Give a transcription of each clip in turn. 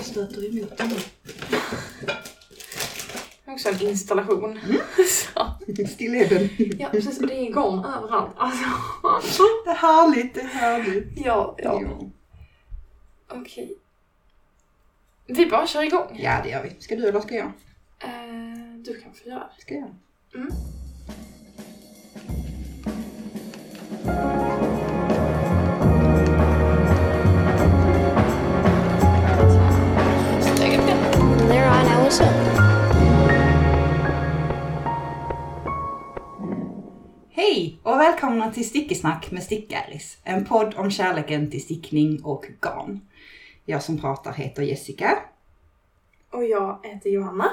jag stöter emot den. Också en installation. Så. Stilleben. Ja precis, det är igång överallt. Alltså. Det är härligt, det är härligt. Ja, ja. Jo. Okej. Vi bara kör igång. Ja, det gör vi. Ska du eller ska jag? Eh, du kan få göra. Ska jag? Mm. Alice Hej och välkomna till Stickesnack med Stick-Alice. En podd om kärleken till stickning och garn. Jag som pratar heter Jessica. Och jag heter Johanna.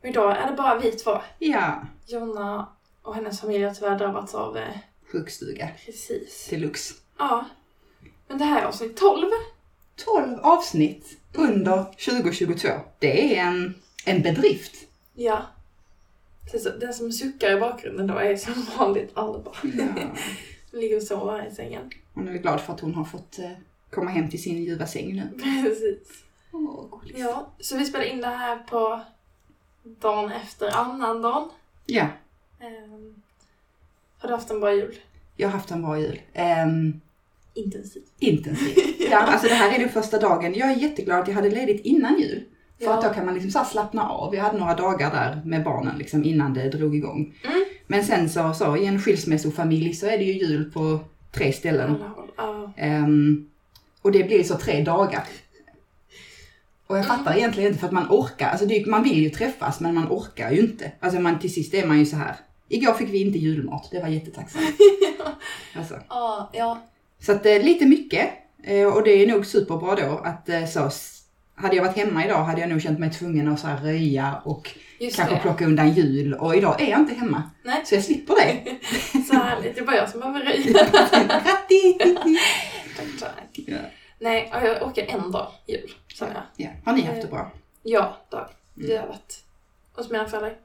Och idag är det bara vi två. Ja, Jonna och hennes familj har tyvärr drabbats av eh, sjukstuga precis. deluxe. Ja. Men det här är avsnitt 12. 12 avsnitt under 2022. Det är en, en bedrift. Ja. Precis, den som suckar i bakgrunden då är som vanligt Alba. Ja. Hon ligger och sover här i sängen. Hon är glad för att hon har fått eh, komma hem till sin ljuva säng nu. Precis. Åh. Ja, så vi spelar in det här på dagen efter annandagen. ja, Um, har du haft en bra jul? jag har haft en bra jul. Ehm, Intensiv. intensivt. Ja, alltså det här är den första dagen. Jag är jätteglad att jag hade ledigt innan jul. För Ja. att då kan man liksom så slappna av. Jag hade några dagar där med barnen liksom innan det drog igång. Mm. Men sen så, så i en skilsmässofamilj så är det ju jul på tre ställen. Håll. Ja. Ehm, och det blir så tre dagar. Och jag Mm. fattar egentligen inte för att man orkar. Alltså det, man vill ju träffas men man orkar ju inte. Alltså man, till sist är man ju så här. Igår fick vi inte julmat. Det var jättetacksamt. Alltså. Ja, ja. Så att eh, lite mycket. Eh, och det är nog superbra då att eh, så, hade jag varit hemma idag hade jag nog känt mig tvungen att så röja och Just kanske det. plocka undan jul. Och idag är jag inte hemma. Nej. Så jag slipper det. Så härligt. Det är bara jag som behöver röja. Grattis! tack, tack. Ja. Nej, ja, jag orkar en dag jul, känner jag. Ja. Har ni haft det bra? Ja, dag. Vi Mm. har varit hos mina föräldrar.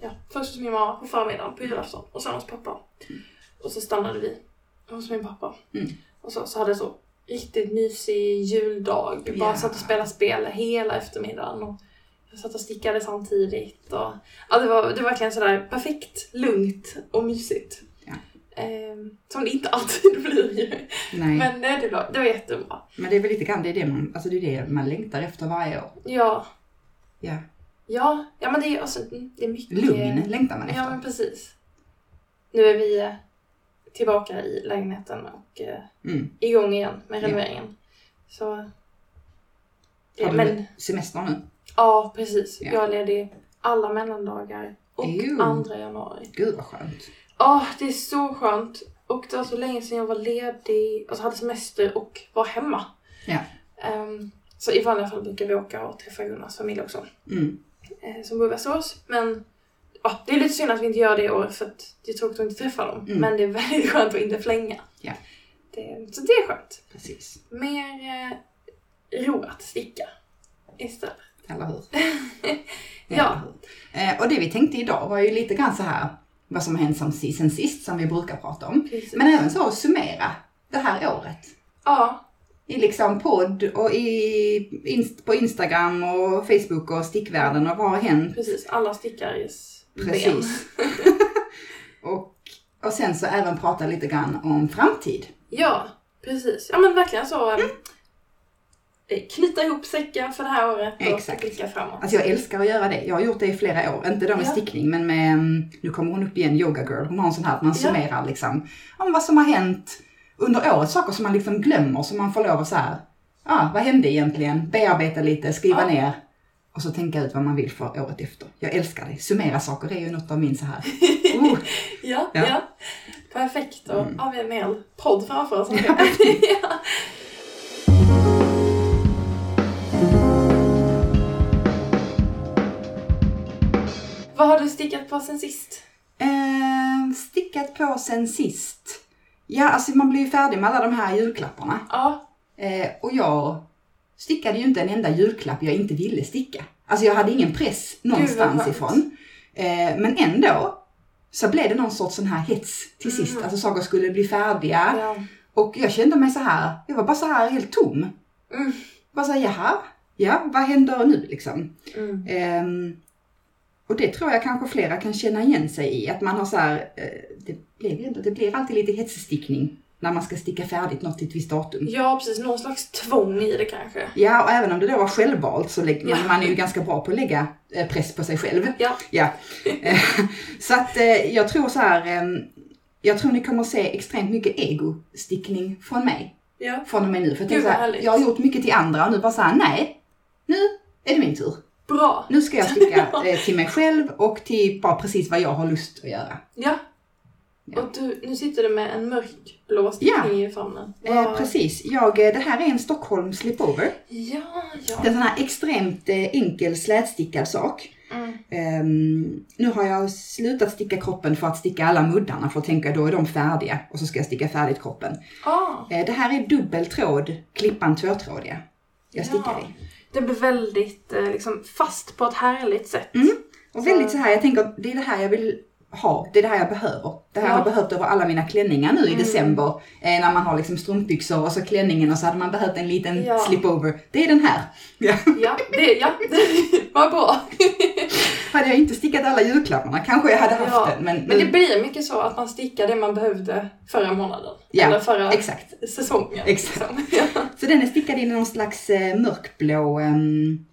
Ja, först hos min mamma på förmiddagen på julafton och sen hos pappa. Och så stannade vi hos min pappa. Mm. Och så, så hade jag så riktigt mysig juldag. Vi bara satt och spelade spel hela eftermiddagen. Och jag satt och stickade samtidigt. Och, ja, det, var, det var verkligen sådär perfekt, lugnt och mysigt. Ehm, som det inte alltid blir ju. Nej. Men, Men det, det, var, det var jättebra. det är väl lite grann det, är det, man, alltså det, är det man längtar efter varje år. Ja, Ja. ja, ja men det är, alltså, det är mycket... Lugn längtar man efter. Ja, men precis. Nu är vi eh, tillbaka i lägenheten och eh, Mm. igång igen med Ja. renoveringen. Så... Har Ja, du men, semester nu? ja, precis. Ja. Jag är ledig alla mellandagar och Ew. andra januari. Gud vad skönt. Ja, det är så skönt. Och det var så länge sedan jag var ledig, alltså hade semester och var hemma. Ja. Ehm, så i vanliga fall brukar vi åka och träffa Gunnars familj också. Mm. eh, som bor i Västerås. Men ja, det är lite synd att vi inte gör det i år för att det är tråkigt att inte träffa dem. Mm. Men det är väldigt skönt att inte flänga. Ja. Det, så det är skönt. Precis. Mer eh, ro att sticka istället. Eller hur? Ja. Eller hur? Eh, och det vi tänkte idag var ju lite grann så här vad som har hänt som sen sist som vi brukar prata om. Precis. Men även så att summera det här året. Ja, I liksom podd och i, på Instagram och Facebook och stickvärlden och vad har hänt? precis. Alla stickares. Precis. och, och sen så även prata lite grann om framtid. Ja, precis. Ja men verkligen så. eh, Knyta ihop säcken för det här året och Exakt. blicka framåt. Alltså jag älskar att göra det. Jag har gjort det i flera år. Inte då med Ja. stickning men med, mm, nu kommer hon upp igen, Yoga Girl. Hon har en sån här att man Ja. summerar liksom om vad som har hänt under året. Saker som man liksom glömmer som man får lov att så här, ja ah, vad hände egentligen? Bearbeta lite, skriva Ja. ner. Och så tänka ut vad man vill för året efter. Jag älskar det. Summera saker är ju något av min så här. Oh, Ja, Ja. ja. Perfekt. Och Mm. har vi en hel podd framför oss. Ja. Vad har du stickat på sen sist? eh, stickat på sen sist. Ja, alltså man blir ju färdig med alla de här julklapparna. Ja, Eh, och jag stickade ju inte en enda julklapp jag inte ville sticka. Alltså jag hade ingen press någonstans ifrån. Eh, men ändå så blev det någon sorts sån här hets till sist. Mm. Alltså saker skulle bli färdiga. ja. Och jag kände mig så här, jag var bara så här helt tom. Mm. Bara så här, jaha, ja, vad händer nu liksom? Mm. Ehm, och det tror jag kanske flera kan känna igen sig i, att man har så här, eh, det, ändå- det blir alltid lite hetsstickning när man ska sticka färdigt något till ett visst datum. Ja, precis. Någon slags tvång i det kanske. Ja, och även om det då var självvalt så lägger man, Ja. man är ju ganska bra på att lägga eh, press på sig själv. Ja. Ja. Eh, så att eh, jag tror så här, jag tror ni kommer att se extremt mycket ego-stickning från mig. Ja. Från och med nu. För jag, här, jag har gjort mycket till andra och nu bara så här, nej, nu är det min tur. Bra. Nu ska jag sticka till mig själv och till bara precis vad jag har lust att göra. Ja. Ja. Och du, nu sitter du med en mörkblå stickning i famnen. Eh, Vad- precis, jag, eh, det här är en Stockholm slipover. Ja, ja. Det är en sån här extremt eh, enkel slätstickad sak. Mm. Ehm, nu har jag slutat sticka kroppen för att sticka alla muddarna för att tänka då är de färdiga och så ska jag sticka färdigt kroppen. Ah, Eh, det här är dubbel tråd, klippan tvåtrådiga. Jag stickar Ja. i. det blir väldigt eh, liksom, fast på ett härligt sätt. Mm. Och väldigt så här, jag tänker det är det här jag vill ha, det är det här jag behöver. Det här Ja. har jag behövt över alla mina klänningar nu i Mm. december. Eh, när man har liksom strumpbyxor och så klänningen och så hade man behövt en liten Ja. slipover. Det är den här. Ja. Ja, det, ja, vad bra. Hade jag inte stickat alla julklapparna kanske jag hade haft Ja, den. Men, Men det blir mycket så att man stickar det man behövde förra månaden. Ja, Eller förra exakt. säsongen. Exakt. liksom. Så den är stickad i någon slags eh, mörkblå, ehm,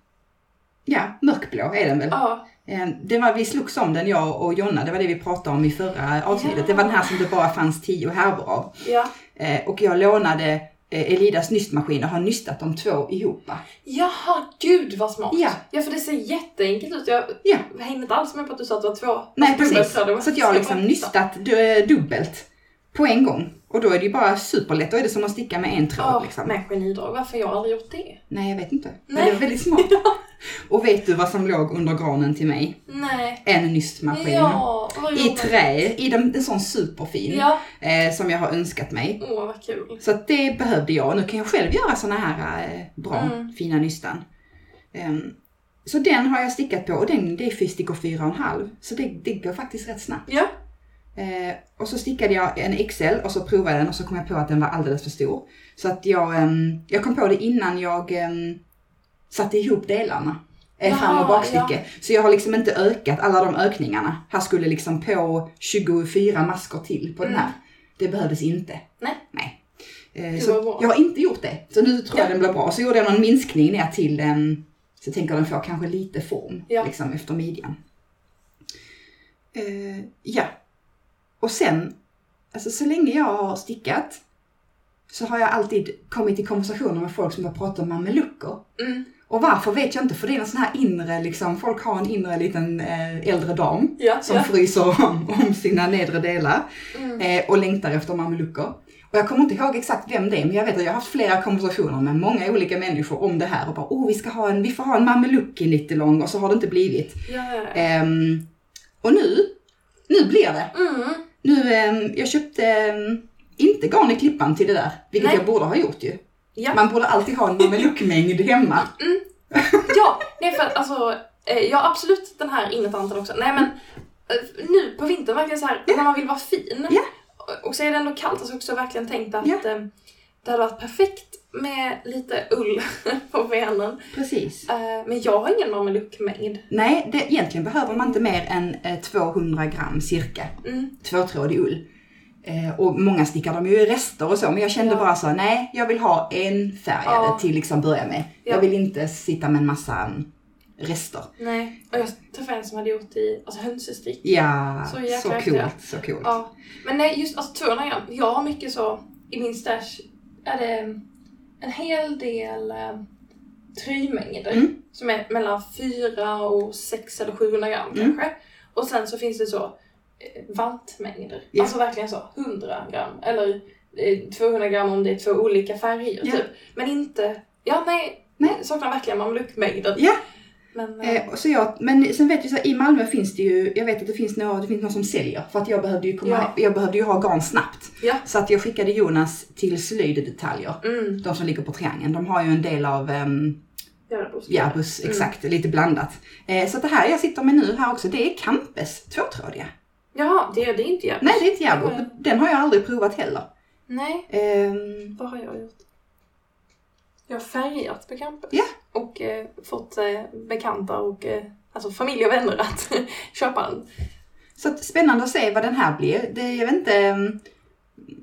ja mörkblå är den väl. ja. Eh, Det var, vi slogs om den, jag och Jonna, det var det vi pratade om i förra avsnittet. Ja. Det var den här som det bara fanns tio härvor av. Ja. Eh, och jag lånade eh, Elidas nystmaskin och har nystat de två ihop. Jaha, gud vad smart. Ja. ja, för det ser jätteenkelt ut. Jag Ja. hängde inte alls med på att du sa att det var två. Nej precis, så att jag har liksom nystat du- dubbelt på en gång. Och då är det ju bara superlätt, då är det som att sticka med en tråd Ja, liksom. med genidrag. Varför jag aldrig gjort det? Nej jag vet inte. Men Nej. det var väldigt smart. Och vet du vad som låg under granen till mig? Nej. En nystmaskin. Ja, I trä, i den, en sån superfin. Ja, Eh, som jag har önskat mig. åh vad kul. Så att det behövde jag. Nu kan jag själv göra såna här eh, bra, Mm. fina nystan. Ehm, så den har jag stickat på och den, det är för stickor 4,5. Så det, det går faktiskt rätt snabbt. Ja, Eh, och så stickade jag en XL och så provade jag den och så kom jag på att den var alldeles för stor. Så att jag, ehm, jag kom på det innan jag um, satte ihop delarna. Eh, Jaha, fram och bakstycke. Så jag har liksom inte ökat alla de ökningarna. Här skulle liksom på 24 maskor till på den här. Det behövdes inte. Nej. Nej. Eh, så jag har inte gjort det. Så nu tror jag Ja. den blir bra. Så gjorde jag någon minskning ner till en, så jag tänker den får kanske lite form Ja. liksom efter midjan. Eh, ja. Och sen, alltså så länge jag har stickat så har jag alltid kommit i konversationer med folk som har pratat om mamelucker. mm. Och varför vet jag inte, för det är en sån här inre, liksom, folk har en inre liten eh, äldre dam ja, som ja. fryser om, om sina nedre delar Mm. eh, och längtar efter mamelucker. Och jag kommer inte ihåg exakt vem det är, men jag vet att jag har haft flera konversationer med många olika människor om det här och bara, oh vi ska ha en, vi får ha en mameluck i Nittelång och så har det inte blivit. Ja. Ehm, och nu, nu blir det. Mm. Nu, ehm, jag köpte ehm, inte garn i klippan till det där, vilket Nej. jag borde ha gjort ju. Ja. Man borde alltid ha en mameluckmängd hemma. ja, nej för alltså, eh, jag har absolut den här innetanten också. Nej men eh, nu på vintern verkligen så här när man vill vara fin. Ja. Och så är det ändå kallt, alltså också verkligen tänkt att Ja. eh, det hade varit perfekt med lite ull på benen. Precis. Eh, men jag har ingen mameluckmängd. Nej, det, egentligen behöver man inte mer än eh, 200 gram cirka. Mm. tvåtrådig ull. Eh, och många stickar de ju i rester och så, men jag kände Ja. bara så, nej, jag vill ha en färgade Ja. till liksom börja med. Ja. Jag vill inte sitta med en massa mm, rester. Nej. Och jag träffade en som hade gjort i alltså, hönsestrick. Ja, Så så, coolt, så coolt. Ja. Men nej, just alltså 200 gram. Jag har mycket så, i min stash är det en hel del eh, tröjmängder. Mm. Som är mellan 4 och 6 eller 700 gram Mm. kanske. Och sen så finns det så eh, vantmängder. Ja. Alltså verkligen så 100 gram. Eller eh, 200 gram om det är två olika färger Ja. typ. Men inte, ja nej, Nej. saknar verkligen mameluckmängder. Ja, Men, eh, eh, så jag, men sen vet jag så här, i Malmö finns det ju, jag vet att det finns några, det finns någon som säljer. För att jag behövde ju komma, Ja. jag behövde ju ha garn snabbt. ja. Så att jag skickade Jonas till Slöjddetaljer. Mm. De som ligger på Triangeln. De har ju en del av ehm, Järbos. Ja, buss, Mm. exakt. Lite blandat. Eh, så det här jag sitter med nu här också, det är Campes tvåtrådiga. Jaha, det, det är inte Järbos. Nej, det är inte Järbo. Mm. Den har jag aldrig provat heller. Nej, Ehm, vad har jag gjort? Jag har färgat på campus. Ja. Och eh, fått eh, bekanta och eh, alltså familj och vänner att köpa den. Så att, spännande att se vad den här blir. Det, jag vet inte, um,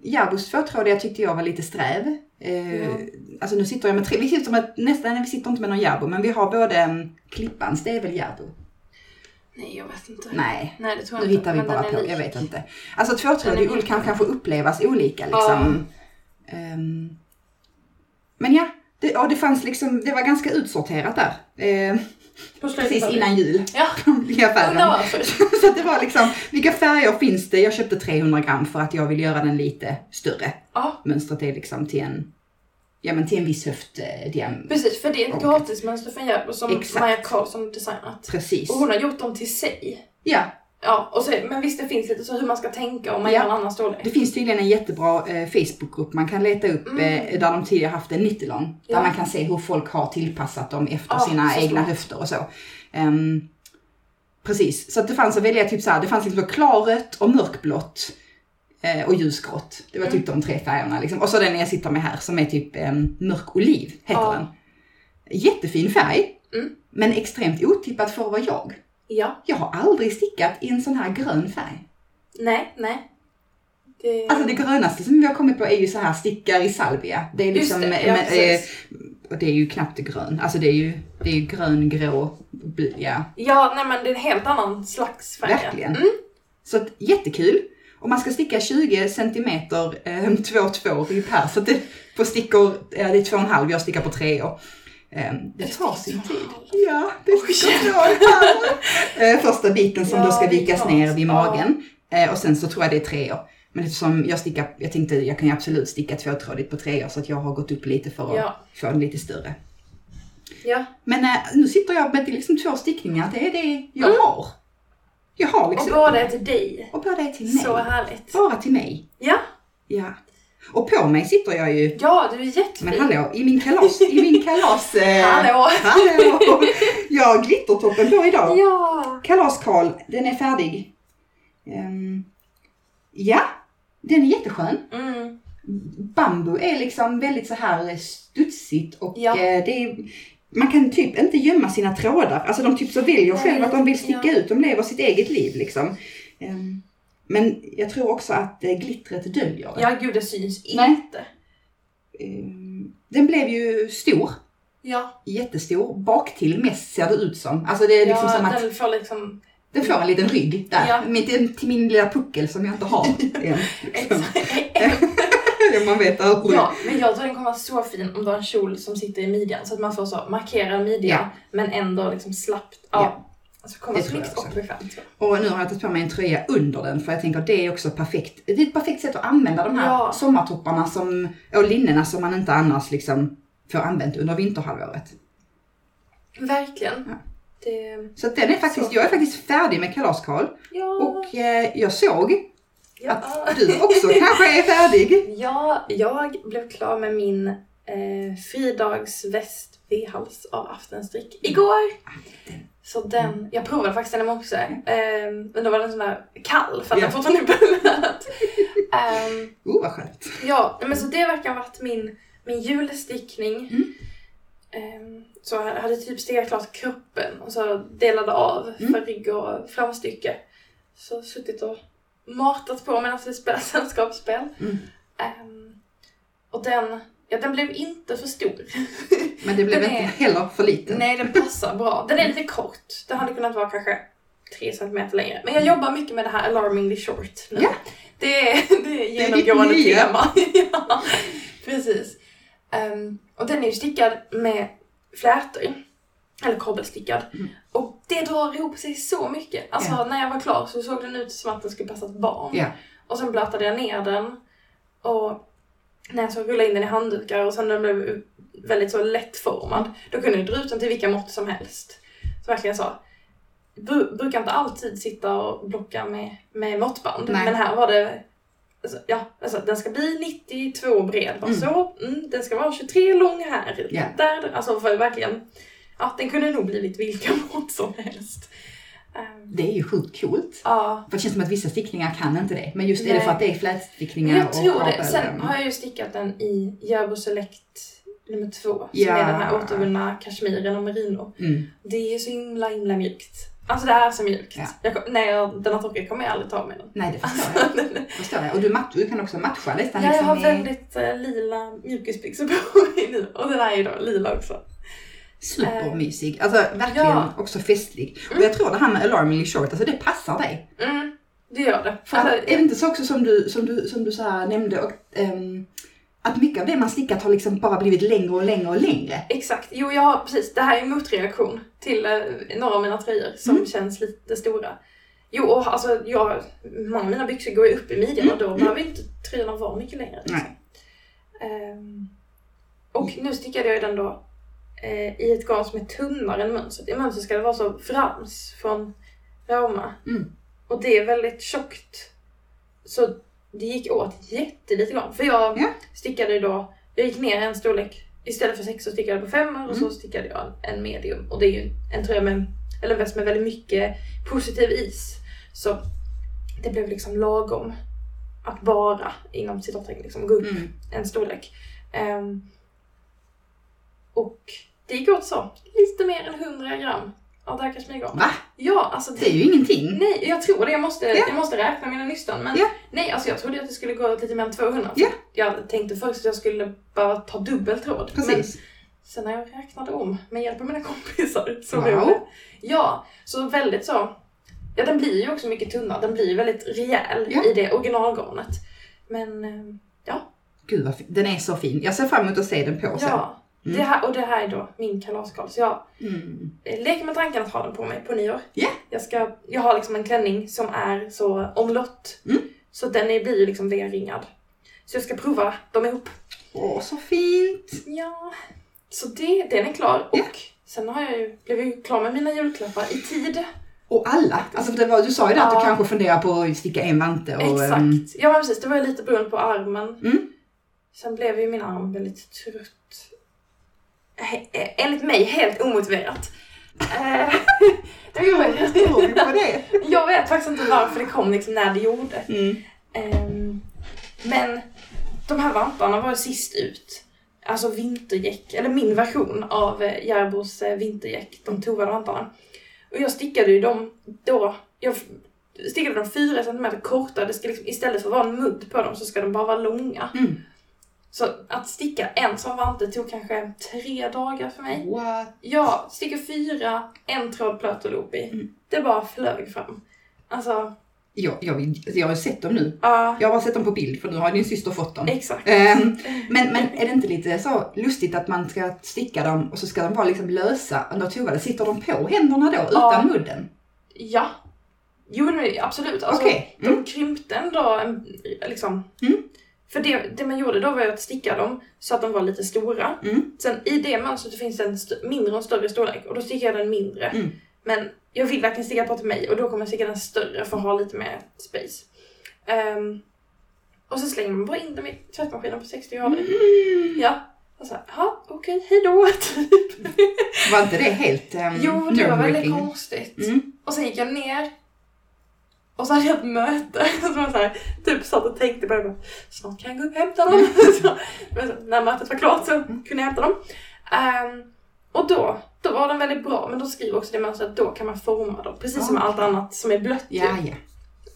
Jarbos tvåtrådiga tyckte jag var lite sträv. Eh, Ja. Alltså nu sitter jag med tre, vi sitter med, nästan, vi sitter inte med någon Järbo, men vi har både um, Klippans, det är väl Järbo? Nej, jag vet inte. Nej, Nej, det tror nu jag inte. hittar vi bara på, jag vet inte. Alltså tvåtrådig ull kan kanske upplevas olika liksom. Ehm, men ja, det, och det fanns liksom, det var ganska utsorterat där. Eh, precis innan jul Ja, i affären. varför. Så det var liksom, vilka färger finns det? Jag köpte 300 gram för att jag vill göra den lite större. Ja, Mönstret är liksom till en, ja men till en viss höftdiam. precis. För det är ett gratismönster från Järbo som Exakt. Maja Karlsson designat. Precis. Och hon har gjort dem till sig. Ja, Ja, och så, men visst det finns lite så hur man ska tänka om man Ja. gör en annan storlek. det finns tydligen en jättebra eh, Facebookgrupp man kan leta upp Mm. eh, där de tidigare haft en nittelon. Där Ja. man kan se hur folk har tillpassat dem efter Ja, sina så egna smart. höfter och så. Ehm, precis, så att det fanns att välja typ så här, det fanns liksom klarrött och mörkblått. eh, Och ljusgrått. Det var typ de tre färgerna liksom. Och så den jag sitter med här som är typ um, mörk oliv, heter den. Jättefin färg. Mm. Men extremt otippat för att vara jag. Ja, Jag har aldrig stickat i en sån här grön färg. nej, nej. Det... Alltså det grönaste som vi har kommit på är ju så här stickar i salvia. Det är Just liksom, det, ja, eh, precis. och det är ju knappt grön. Alltså det är ju, det är ju grön, grå, ja, Ja, nej men det är en helt annan slags färg. verkligen. Mm. Så att, jättekul. Och man ska sticka 20 centimeter eh, 2-2 ribb här. Så det, på stickor, ja det är 2,5 jag stickar på 3 år. Eh, det tar sin tid. Ja, det stickar 2,5. Eh, Första biten som Ja, då ska vikas ner vid magen. Eh, Och sen så tror jag det är 3 år. Men eftersom jag stickar, jag tänkte jag kan ju absolut sticka tvåtrådigt på 3 år så att jag har gått upp lite för att Ja. få den lite större. Ja, Men eh, nu sitter jag med liksom två stickningar, det är det jag har. Jag har Mm. och liksom. båda är till dig. och båda är till mig. Så härligt. Bara till mig. Ja, Ja. Och på mig sitter jag ju, ja du är jättefin. men hallå, i min kalas, i min kalas... Eh, Hallå. hallå! Jag har glittertoppen på idag. Ja. Kalas Karl, den är färdig. Ehm, ja, den är jätteskön. Mm. Bambu är liksom väldigt så här studsigt och Ja. eh, det är, man kan typ inte gömma sina trådar. Alltså de typ så väljer Nej, själv att de vill sticka ja. ut, de lever sitt eget liv liksom. Ehm, men jag tror också att eh, glittret döljer det. Ja, gud det syns inte. Ehm, den blev ju stor, Ja, jättestor. Bak till mest ser det ut som. Alltså det är liksom ja som att den får liksom... den får en liten rygg där. Ja. Mitt, till min lilla puckel som jag inte har än. Liksom. Man vet aldrig. Ja, men jag tror den kommer vara så fin om du har en kjol som sitter i midjan så att man får så markerad midja Ja. men ändå liksom slappt. Ja. Ja. Alltså jag snyggt och bekvämt. Och nu har jag tagit på mig en tröja under den för jag tänker att det är också perfekt. Det är ett perfekt sätt att använda de här Ja. sommartopparna som, och linnena som man inte annars liksom får använt under vinterhalvåret. Verkligen. Ja. Det... Så den är faktiskt, Så. jag är faktiskt färdig med kalaskarl Ja. och eh, jag såg ja. att du också kanske är färdig. Ja, jag blev klar med min eh, fridagsväst V-hals av Aftenstrick igår. Så den, jag provade faktiskt den i morse. Eh, men då var den sån där kall för att Ja. den fortfarande är bullat. um, Oh vad skönt. ja, men så det verkar ha varit min, min julstickning. Mm. Ehm, så jag hade typ stickat klart kroppen och så delade av Mm. för rygg och framstycke. Så suttit och matat på medan vi spelar sällskapsspel. Mm. Ehm, och den, ja den blev inte för stor. Men det blev Den inte är- heller för liten. Nej, den passar bra. Den är lite kort. Den hade kunnat vara kanske 3 cm längre. Men jag jobbar mycket med det här alarmingly short nu. Ja. Det, är, det är är genomgående nya. tema. ja, precis. Ehm, och den är ju stickad med flätor. Eller kobbelstickad. Mm. Och det drar ihop sig så mycket. Alltså Ja. när jag var klar så såg den ut som att den skulle passa ett barn. Ja. Och sen blötade jag ner den. Och när jag så rullade in den i handdukar och sen den blev väldigt så lättformad, då kunde jag dra ut den till vilka mått som helst. Så verkligen så. Bru- brukar inte alltid sitta och blocka med, med måttband. Nej. Men här var det, alltså, ja, alltså den ska bli 92 bred. Bara Mm. så, mm, den ska vara 23 lång här. Ja. Där, alltså för verkligen, ja den kunde nog blivit vilka mått som helst. Ehm, Det är ju sjukt coolt. ja, För det känns som att vissa stickningar kan inte det. Men just är det Nej. för att det är flätstickningar Jag och tror det. kabel? Sen har jag ju stickat den i Järbo Select nummer två. Som Ja. är den här återvunna kashmiren och merino. Mm. Det är så himla himla mjukt. Alltså det är så mjukt. Ja. Jag, när jag, den har torkat kommer jag aldrig ta med den. Nej, det förstår jag. ja, förstår jag. Och du, mat- du kan också matcha nästan jag liksom har i- väldigt eh, lila mjukisbyxor på mig nu. Och den här är ju då lila också. Supermysig. Alltså verkligen Ja. också festlig. Och jag tror det här med alarmingly short, alltså det passar dig. Mm, det gör det. För att, är det inte så också som du, som du, som du så nämnde, och, ehm, att mycket av det man stickat har liksom bara blivit längre och längre och längre? Exakt. Jo, jag har precis. Det här är en motreaktion till eh, några av mina tröjor som Mm. känns lite stora. Jo, och alltså jag, många av mina byxor går ju upp i midjan och då behöver inte tröjorna vara mycket längre. Liksom. Nej. Ehm, och nu stickade jag den då eh, i ett garn som är tunnare än mönstret. I mönstret ska det vara så frams från Rauma. Mm. Och det är väldigt tjockt. Så det gick åt jättelite garn. För jag Ja. stickade då, jag gick ner en storlek. Istället för sex så stickade jag på femmor och så Mm. stickade jag en medium. Och det är ju en tröja med, eller en väst med väldigt mycket positiv is. Så det blev liksom lagom att bara, inom citattecken, liksom gå upp Mm. en storlek. Ehm, och det gick åt så, lite mer än 100 gram av det här kashmirgarn. Va? Ja, alltså Det är ju ingenting. Nej, jag tror det. Jag måste, Ja. jag måste räkna mina nystan. Men Ja. nej, alltså jag trodde att det skulle gå lite mer än 200. Ja. Jag tänkte först att jag skulle bara ta dubbel tråd. Men Precis. sen när jag räknade om med hjälp av mina kompisar så Wow. blev det... Ja, så väldigt så... Ja, den blir ju också mycket tunnare. Den blir väldigt rejäl Ja. i det originalgarnet. Men eh, ja, Gud vad fin. Den är så fin. Jag ser fram emot att se den på sen. ja. Mm. Det här, och det här är då min kalaskarl. Så jag Mm. leker med tanken att ha den på mig på nyår. Ja. Jag, ska, jag har liksom en klänning som är så omlott. Mm. Så den är, blir ju liksom V-ringad. Så jag ska prova dem ihop. Åh, så fint. Ja. Så det, den är klar. Ja. Och sen har jag ju, blev jag ju klar med mina julklappar i tid. Och alla. Alltså för det var, du sa ju det att du kanske funderar på att sticka en vante och... Exakt. ehm, Ja men precis, det var ju lite beroende på armen. Mm. Sen blev ju min arm väldigt trött. Enligt mig helt omotiverat. Eh, det tror du på det? jag vet faktiskt inte varför det kom liksom när det gjorde. Mm. Ehm, men de här vantarna var ju sist ut. Alltså vintergäck, eller min version av eh, Järbos eh, vintergäck, de tovade vantarna. Och jag stickade ju dem då, jag stickade dem fyra centimeter korta, det ska liksom, istället för att vara en mudd på dem så ska de bara vara långa. Mm. Så att sticka en sån vante tog kanske tre dagar för mig. What? Ja, sticka fyra, en tråd plöt och loop i. Mm. Det bara flög fram. Alltså, Jag, jag, jag har sett dem nu. ja, Jag har bara sett dem på bild för nu har din syster fått dem. exakt. Ehm, men, men är det inte lite så lustigt att man ska sticka dem och så ska de vara liksom lösa under tovade? Sitter de på händerna då utan mudden? Ja. Jo, absolut. Alltså, Okej. Mm. De krympte ändå liksom. Mm. För det, det man gjorde då var att sticka dem så att de var lite stora. Mm. Sen i det mönstret finns det en mindre och en större storlek och då stickar jag den mindre. Mm. Men jag vill verkligen sticka på till mig och då kommer jag sticka den större för att ha lite mer space. Ehm, och så slänger man bara in dem i tvättmaskinen på 60 grader. Mm. Ja. Och så ja okej, hejdå. Typ. Var inte det helt um, Jo, det var väldigt konstigt. Mm. Och sen gick jag ner och så hade jag ett möte. Så man så här, typ satt och tänkte bara, bara, snart kan jag gå upp och hämta dem. så, men så, när mötet var klart så kunde jag hämta dem. Ehm, och då, då var den väldigt bra, men då skriver också det mönstret att då kan man forma dem. Precis som med allt annat som är blött. Ja, ja.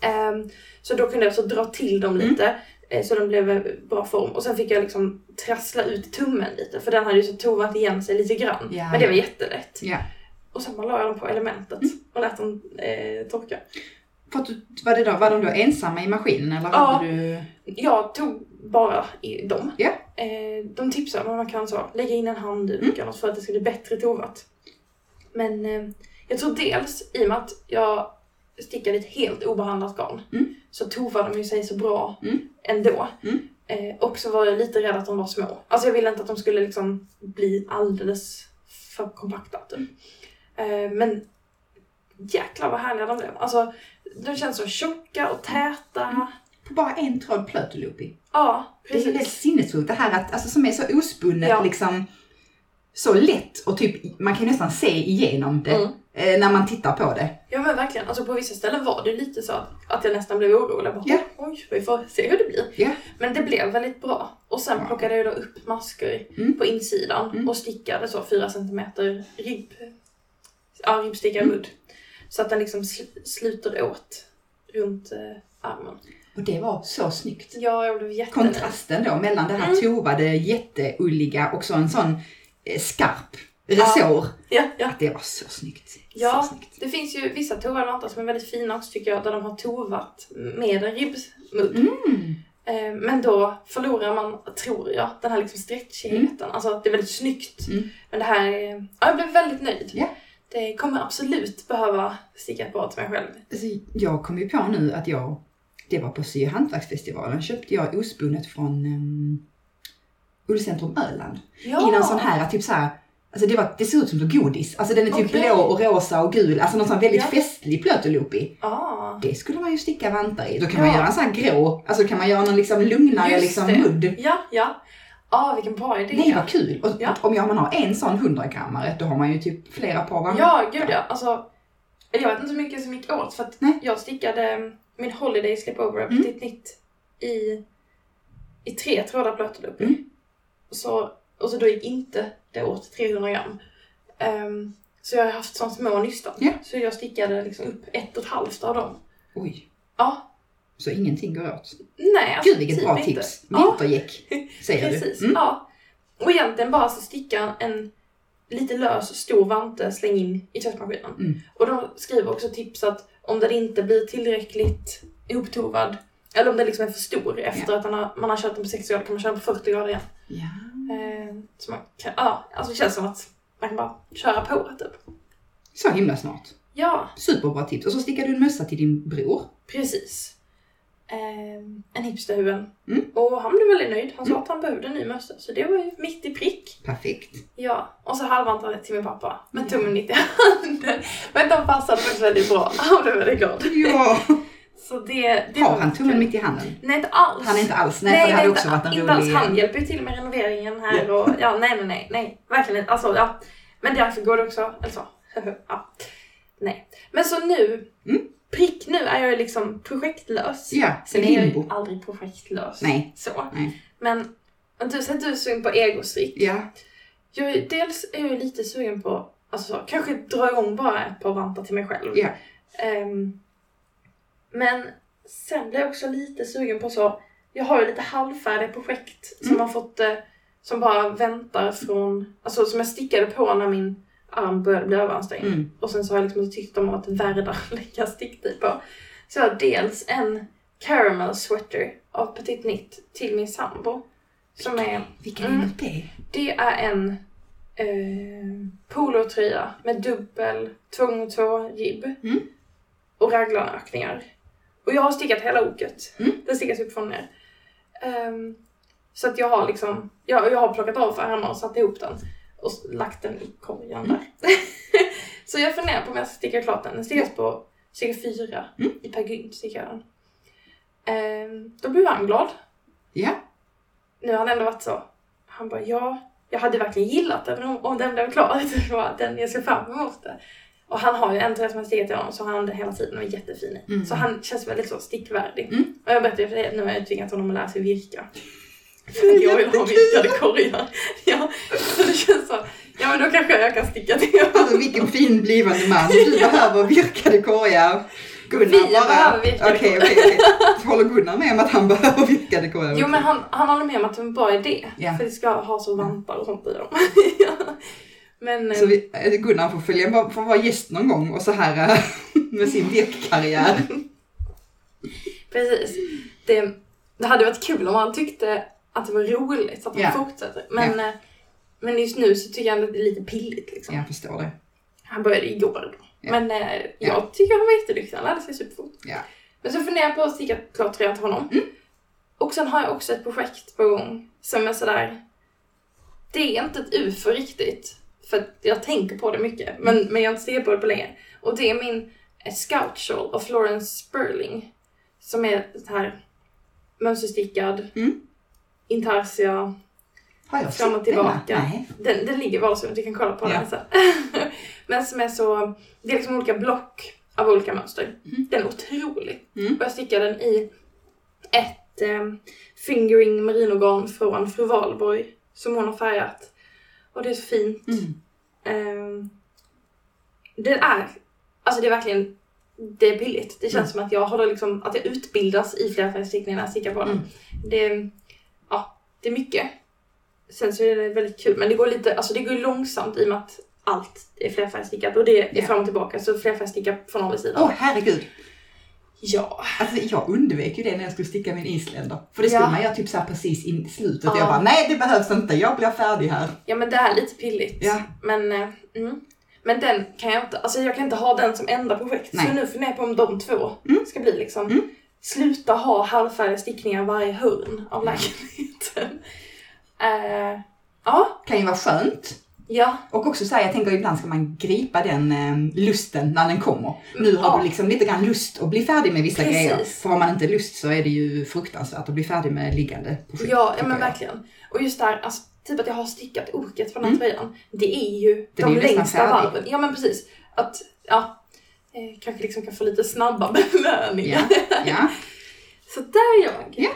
Ehm, så då kunde jag också dra till dem lite. eh, Så de blev en bra form. Och sen fick jag liksom trassla ut tummen lite. För den hade ju så tovat igen sig lite grann. Ja, men det var jättelätt. ja. Och sen bara la jag dem på elementet Mm. och lät dem eh, torka. För var, det då, var de då ensamma i maskinen eller Ja. hade du... Jag tog bara i dem. Eh, de tipsade om att man kan så, lägga in en handduk Mm. eller något för att det ska bli bättre tovat. Men eh, jag tror dels i och med att jag stickade ett helt obehandlat garn Mm. så tovade de ju sig så bra Mm. ändå. Mm. Eh, och så var jag lite rädd att de var små. Alltså jag ville inte att de skulle liksom bli alldeles för kompakta. Typ. Eh, men jäklar vad härliga de blev. Alltså de känns så tjocka och täta. Mm. På bara en tråd plöteloop i. Ja, Det är helt precis. sinnessjukt det här att, alltså, som är så ospunnet Ja. liksom. så lätt och typ, man kan nästan se igenom det Mm. eh, när man tittar på det. Ja men verkligen, alltså på vissa ställen var det lite så att, att jag nästan blev orolig. Bara, Ja. Oj, vi får se hur det blir. Ja. Men det blev väldigt bra. Och sen plockade jag då upp masker Mm. på insidan Mm. och stickade så 4 cm ribb, ja, ribbstickad Mm. Så att den liksom sl- sluter åt runt eh, armen. Och det var så snyggt. Ja, jag blev jättenöjd. Kontrasten då mellan det här Mm. tovade, jätteulliga och så en sån eh, skarp resår. Ja, ja. Att det var så snyggt. Ja. Så snyggt. Det finns ju vissa tovade vantar som är väldigt fina också tycker jag, där de har tovat med en ribbmudd. Mm. Eh, Men då förlorar man, tror jag, den här liksom stretchigheten. Alltså att det är väldigt snyggt. Mm. Men det här är... Ja, jag blev väldigt nöjd. Ja. Det kommer absolut behöva sticka par till mig själv. Alltså, jag kom ju på nu att jag, det var på Sy och hantverksfestivalen, köpte jag ospunnet från um, Ullcentrum Öland. Ja! I någon sån här, typ så här, alltså det, var, det ser ut som godis. Alltså den är typ Okej. blå och rosa och gul, alltså någon sån väldigt Ja. festlig plöteloopy. Ah. Det skulle man ju sticka vantar i. Då kan Ja. man göra en sån här grå, alltså kan man göra någon liksom lugnare Just liksom mudd. Ja, ja. Ah, vilken bra idé. Nej vad kul! Och Ja. om man har en sån 100 grammare då har man ju typ flera par vantar. Ja, gud ja. Alltså, jag vet inte hur mycket som gick åt för att Nej. jag stickade min Holiday Slipover Mm. Petit Nitt i, i tre trådar plöteloopy. Mm. Så, och så då gick inte det åt 300 gram. Ehm, så jag har haft sådana små nystan. Ja. Så jag stickade liksom upp ett och ett halvt av dem. Oj, Ja. Så ingenting går åt. Nej, alltså, Gud vilket typ bra inte. tips! Ja, Vintergäck, säger precis. du. Mm. Ja. Och egentligen bara så sticka en lite lös stor vante, släng in i tvättmaskinen. Mm. Och de skriver också tips att om den inte blir tillräckligt ihoptovad, eller om den liksom är för stor efter att den har, man har kört den på 60 grader kan man köra på 40 grader igen. Ja. Eh, så man kan, ja, alltså det känns som att man kan bara köra på typ. Så himla smart. Ja, Superbra tips. Och så stickar du en mössa till din bror. precis. Eh, en hipsterhuven. Mm. Och han blev väldigt nöjd. Han sa att han behövde en ny mössa, så det var ju mitt i prick. Perfekt. Ja, och så halvantalet till min pappa med tummen mitt i handen. Men de passade faktiskt väldigt bra. Han blev väldigt glad. Ja. Så det, det Har han tummen mitt i handen? Nej, inte alls. Han är inte alls, nej, för det hade nej, också inte, varit en inte alls. rolig... Han hjälper ju till med renoveringen här och ja, nej, nej, nej, nej, verkligen inte. Alltså, ja. Men därför går det också, eller så. ja. Nej. Men så nu, Mm. Prick nu är jag liksom projektlös. Ja, Sen är jag ju limbo. aldrig projektlös. Nej. Så. Nej. Men du, sen du är sugen på egostrick. Ja. Jag är, dels är jag ju lite sugen på, alltså så, kanske dra igång bara ett par vantar till mig själv. Ja. Ehm, men sen blir jag också lite sugen på så, jag har ju lite halvfärdiga projekt som Mm. har fått, eh, som bara väntar från, alltså som jag stickade på när min arm började bli överansträngd. Mm. Och sen så har jag liksom tyckt har varit värda att lägga sticktid på. Så jag har dels en caramel sweater av Petit Nitt till min sambo. Som är Vilken Mm. är det? det är en eh, polotröja med dubbel 2 ribb Mm. och raglanökningar. Och jag har stickat hela oket. Mm. Den stickas upp från ner. Ehm, så att jag har liksom, jag, jag har plockat av ärmarna och satt ihop den och lagt den i korgen Mm. där. så jag funderar på om jag ska sticka klart den. Den stickas på cirka fyra Mm. i per gyn stickar den. Ehm, då blev han glad Ja. nu har han ändå varit så. Han bara, ja, jag hade verkligen gillat den om, om den blev klar. Det var den jag ser fram emot det. Och han har ju en tröja som jag stickat till honom så har han den hela tiden och är jättefin i. Mm. Så han känns väldigt så stickvärdig. Mm. Och jag berättade för dig att nu har jag tvingat honom att lära sig virka. Jag vill ha virkade korgar. Ja, så det känns så. Ja men då kanske jag kan sticka till. Alltså vilken fin blivande man. Du behöver virkade korgar. Gunnar Vi bara... behöver virkade Okej, korgar. okej, okej. Håller Gunnar med om att han behöver virkade korgar? Jo men han, han håller med om att det är en bra idé. Ja. För det ska ha så vantar och sånt i dem. ja. Men... Så vi, eh, Gunnar får följa, får vara gäst någon gång och så här eh, med sin virkkarriär. Precis. Det, det hade varit kul om han tyckte att det var roligt så att han Ja. fortsätter. Men, eh, men just nu så tycker jag att det är lite pilligt liksom. Jag förstår det. Han började igår då. Ja. Men eh, jag Ja. tycker han var jätteduktig. Han lärde sig superfort. Ja. Men så funderar jag på att sticka klart tröjan till honom. Mm. Och sen har jag också ett projekt på gång som är sådär... Det är inte ett ufo riktigt. För att jag tänker på det mycket. Men, men jag har inte stickat på det på länge. Och det är min eh, Scout Shawl av Florence Sperling. Som är så här mönsterstickad, Mm. Intarsia, Har jag fram och tillbaka. Den, den ligger i vardagsrummet, vi kan kolla på den sen. Men som är så, det är liksom olika block av olika mönster. Mhm. Den är otrolig. Mm. Och jag stickade den i ett eh, fingering merinogarn från fru Valborg som hon har färgat. Och det är så fint. Mm. Ehm, det är, alltså det är verkligen, det är billigt. Det känns Mm. som att jag håller liksom, att jag utbildas i flerfärgstickning när jag stickar på den. Mm. Det, det är mycket. Sen så är det väldigt kul, men det går lite, alltså det går långsamt i och med att allt är flerfärgstickat och det är Ja. fram och tillbaka så flerfärgsticka från andra sidan. Åh herregud. Ja. Alltså jag undvek ju det när jag skulle sticka min isländer. För det skulle Ja. man göra typ så här precis i slutet. Ja. Jag bara, nej det behövs inte, jag blir färdig här. ja, men det är lite pilligt. Ja. Men, eh, mm. men den kan jag inte, alltså jag kan inte ha den som enda projekt. Nej. Så nu funderar jag på om de två Mm. ska bli liksom, Mm. Sluta ha halvfärdiga stickningar varje hörn av lägenheten. Eh, ja, Kan ju vara skönt. ja, Och också så här, jag tänker ibland ska man gripa den eh, lusten när den kommer. Nu har Ja. du liksom lite grann lust att bli färdig med vissa Precis. grejer. För har man inte lust så är det ju fruktansvärt att bli färdig med liggande projekt. ja, ja men verkligen. Och just där, alltså, typ att jag har stickat oket på den här Mm. tröjan. Det är ju är de ju nästan längsta varven. Ja men precis. Att, ja, eh, kanske liksom kan få lite snabba belöningar. Ja, ja, Så där är jag. Ja.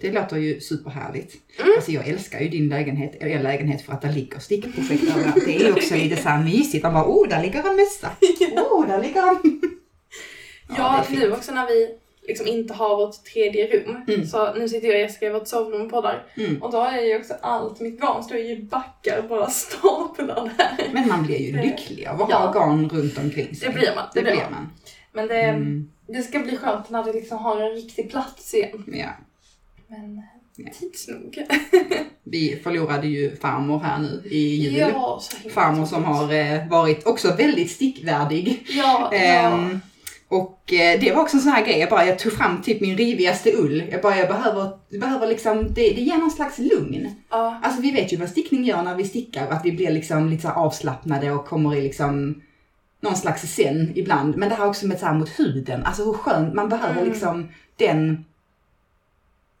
det låter ju superhärligt. Mm. Alltså jag älskar ju din lägenhet, er lägenhet för att det ligger stickprojekt överallt. Det är ju också lite så här mysigt. Man bara, oh där ligger en mössa. Oh där ligger en. Ja, fint. nu också när vi liksom inte har vårt tredje rum. Mm. Så nu sitter jag och Jessica i vårt sovrum och poddar. Mm. Och då är ju också allt mitt garn står ju i backar bara staplar där. Men man blir ju lycklig av att Ja. ha garn runt omkring sig. Det blir man. Det Det blir man. man. Men det, Mm. det ska bli skönt när det liksom har en riktig plats igen. Ja. Men Ja. tids nog. Vi förlorade ju farmor här nu i jul. Ja, så farmor som har eh, varit också väldigt stickvärdig. Ja, ja. Och eh, det var också en sån här grej, jag bara jag tog fram typ min rivigaste ull. Jag bara jag behöver, behöver liksom, det, det ger någon slags lugn. ja. Alltså vi vet ju vad stickning gör när vi stickar, att vi blir liksom lite så avslappnade och kommer i liksom någon slags zen ibland. Men det här också med så här mot huden, alltså hur skönt, man behöver Mm. liksom den,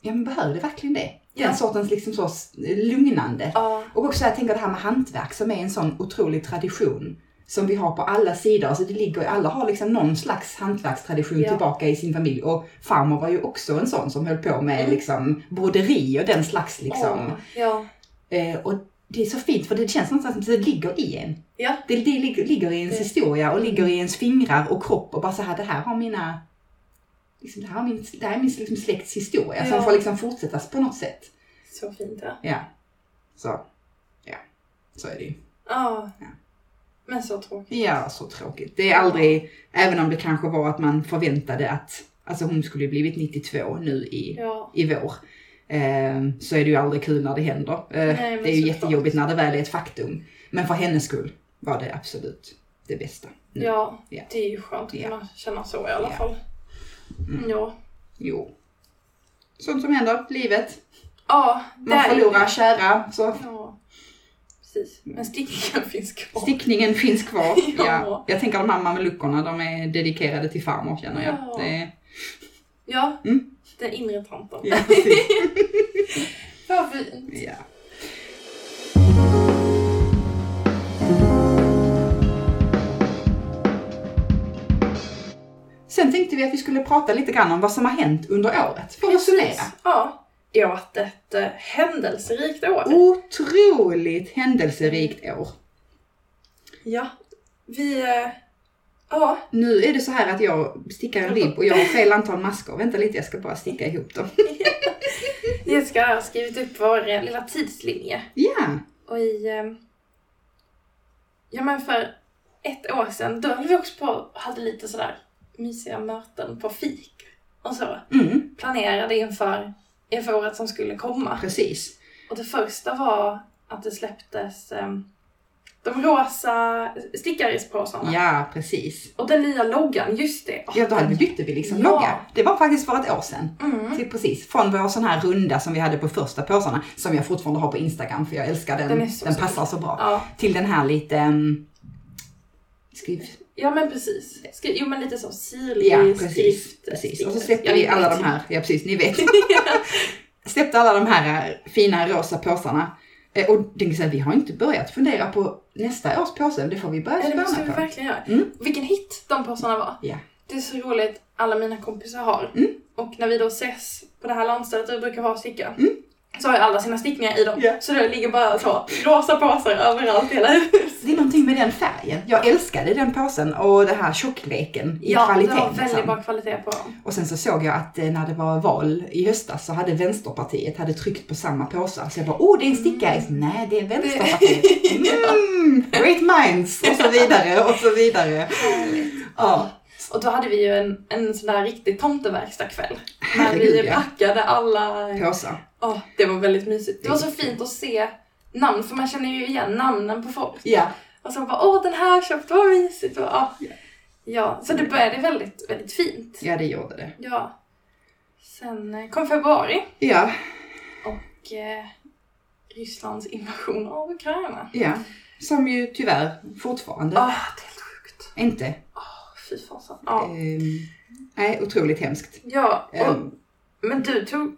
ja men behöver det verkligen det? Den Ja. sortens liksom så s- lugnande. ja. Och också jag tänker det här med hantverk som är en sån otrolig tradition som vi har på alla sidor. Alltså det ligger, alla har liksom någon slags hantverkstradition Ja. tillbaka i sin familj. Och farmor var ju också en sån som höll på med Mm. liksom broderi och den slags liksom. Åh, ja. Eh, och det är så fint för det känns någonstans som att det ligger i en. Ja. Det, det ligger, ligger i ens Det- historia och ligger i ens fingrar och kropp och bara så här, det här har mina Liksom, det, här har min, det här är min liksom, släkts historia som Ja. får liksom fortsättas på något sätt. Så fint ja. Ja. Så, ja. Så är det ju. Ja. Ja. Men så tråkigt. Ja, så tråkigt. Det är aldrig, även om det kanske var att man förväntade att, alltså hon skulle ju blivit 92 nu i, Ja. i vår. Eh, så är det ju aldrig kul när det händer. Eh, Nej, det är ju jättejobbigt när det väl är ett faktum. Men för hennes skull var det absolut det bästa. nu. Ja, Ja. det är ju skönt att kunna känna så i alla fall. Mm. Ja. Jo. Sånt som händer, livet. Ja, det Man förlorar kära, så Ja, precis. Men stickningen finns kvar. stickningen finns kvar. Ja. ja. Jag tänker de här mameluckorna, de är dedikerade till farmor känner jag. Ja. Det är, Ja, Mm. den inre tanten. ja. Vad fint. ja. Sen tänkte vi att vi skulle prata lite grann om vad som har hänt under året. För att summera. Ja, varit ett eh, händelserikt år. Otroligt händelserikt år. Ja, vi... Eh, ja, Nu är det så här att jag stickar en ribb och jag har fel antal maskor. Vänta lite, jag ska bara sticka ihop dem. Jessica har skrivit upp vår eh, lilla tidslinje. Ja, Och i... Ja men för ett år sedan, då höll vi också på och hade lite sådär mysiga möten på fik och så. mm, Planerade inför, inför året som skulle komma. precis. Och det första var att det släpptes eh, de rosa stickarispåsarna. Ja, precis. Och den nya loggan, just det. Ja, då hade vi bytte vi liksom Ja. logga. Det var faktiskt för ett år sedan. Mm. Till precis. Från vår sån här runda som vi hade på första påsarna, som jag fortfarande har på Instagram för jag älskar den. Den Den, är så passar så bra. Ja. Till den här lite... Um, skriv... ja, men precis. Skri- jo, men lite så sirlig Ja, precis. skrift. precis. Och så släppte vi alla de här, ja precis, ni vet. släppte alla de här eh, fina rosa påsarna. Eh, Och kan säga, vi har inte börjat fundera på nästa års påse, det får vi börja Ja, det måste vi spana på. verkligen göra. Mm. Vilken hit de påsarna var. Ja. Det är så roligt, alla mina kompisar har. Mm. Och när vi då ses på det här landstället där vi brukar ha sticka. Mm. Så har ju alla sina stickningar i dem. Ja. Så det ligger bara så rosa påsar överallt hela huset. Det är någonting med den färgen. Jag älskade den påsen och den här tjockleken i Ja, kvaliteten. det var väldigt liksom. bra kvalitet på dem. Och sen så såg jag att eh, när det var val i höstas så hade Vänsterpartiet hade tryckt på samma påsar. Så jag bara, oh det är en sticka. Jag sa, Nej, det är Vänsterpartiet. Mm, great minds! Och så vidare och så vidare. Ja, Och då hade vi ju en, en sån där riktig tomteverkstadkväll. När vi ja. packade alla... påsar. Åh, det var väldigt mysigt. Det var så fint att se namn, för man känner ju igen namnen på folk. Ja, Och så bara, åh den här köpte, vad mysigt. Och, ja. Ja. ja, så det började väldigt, väldigt fint. ja det gjorde det. Ja. Sen eh, kom februari Ja, och eh, Rysslands invasion av Ukraina. ja. Som ju tyvärr fortfarande Ah, det är helt sjukt. inte. Fy fasen. Ja. ehm, Nej, otroligt hemskt. ja och, Ehm, men du tog,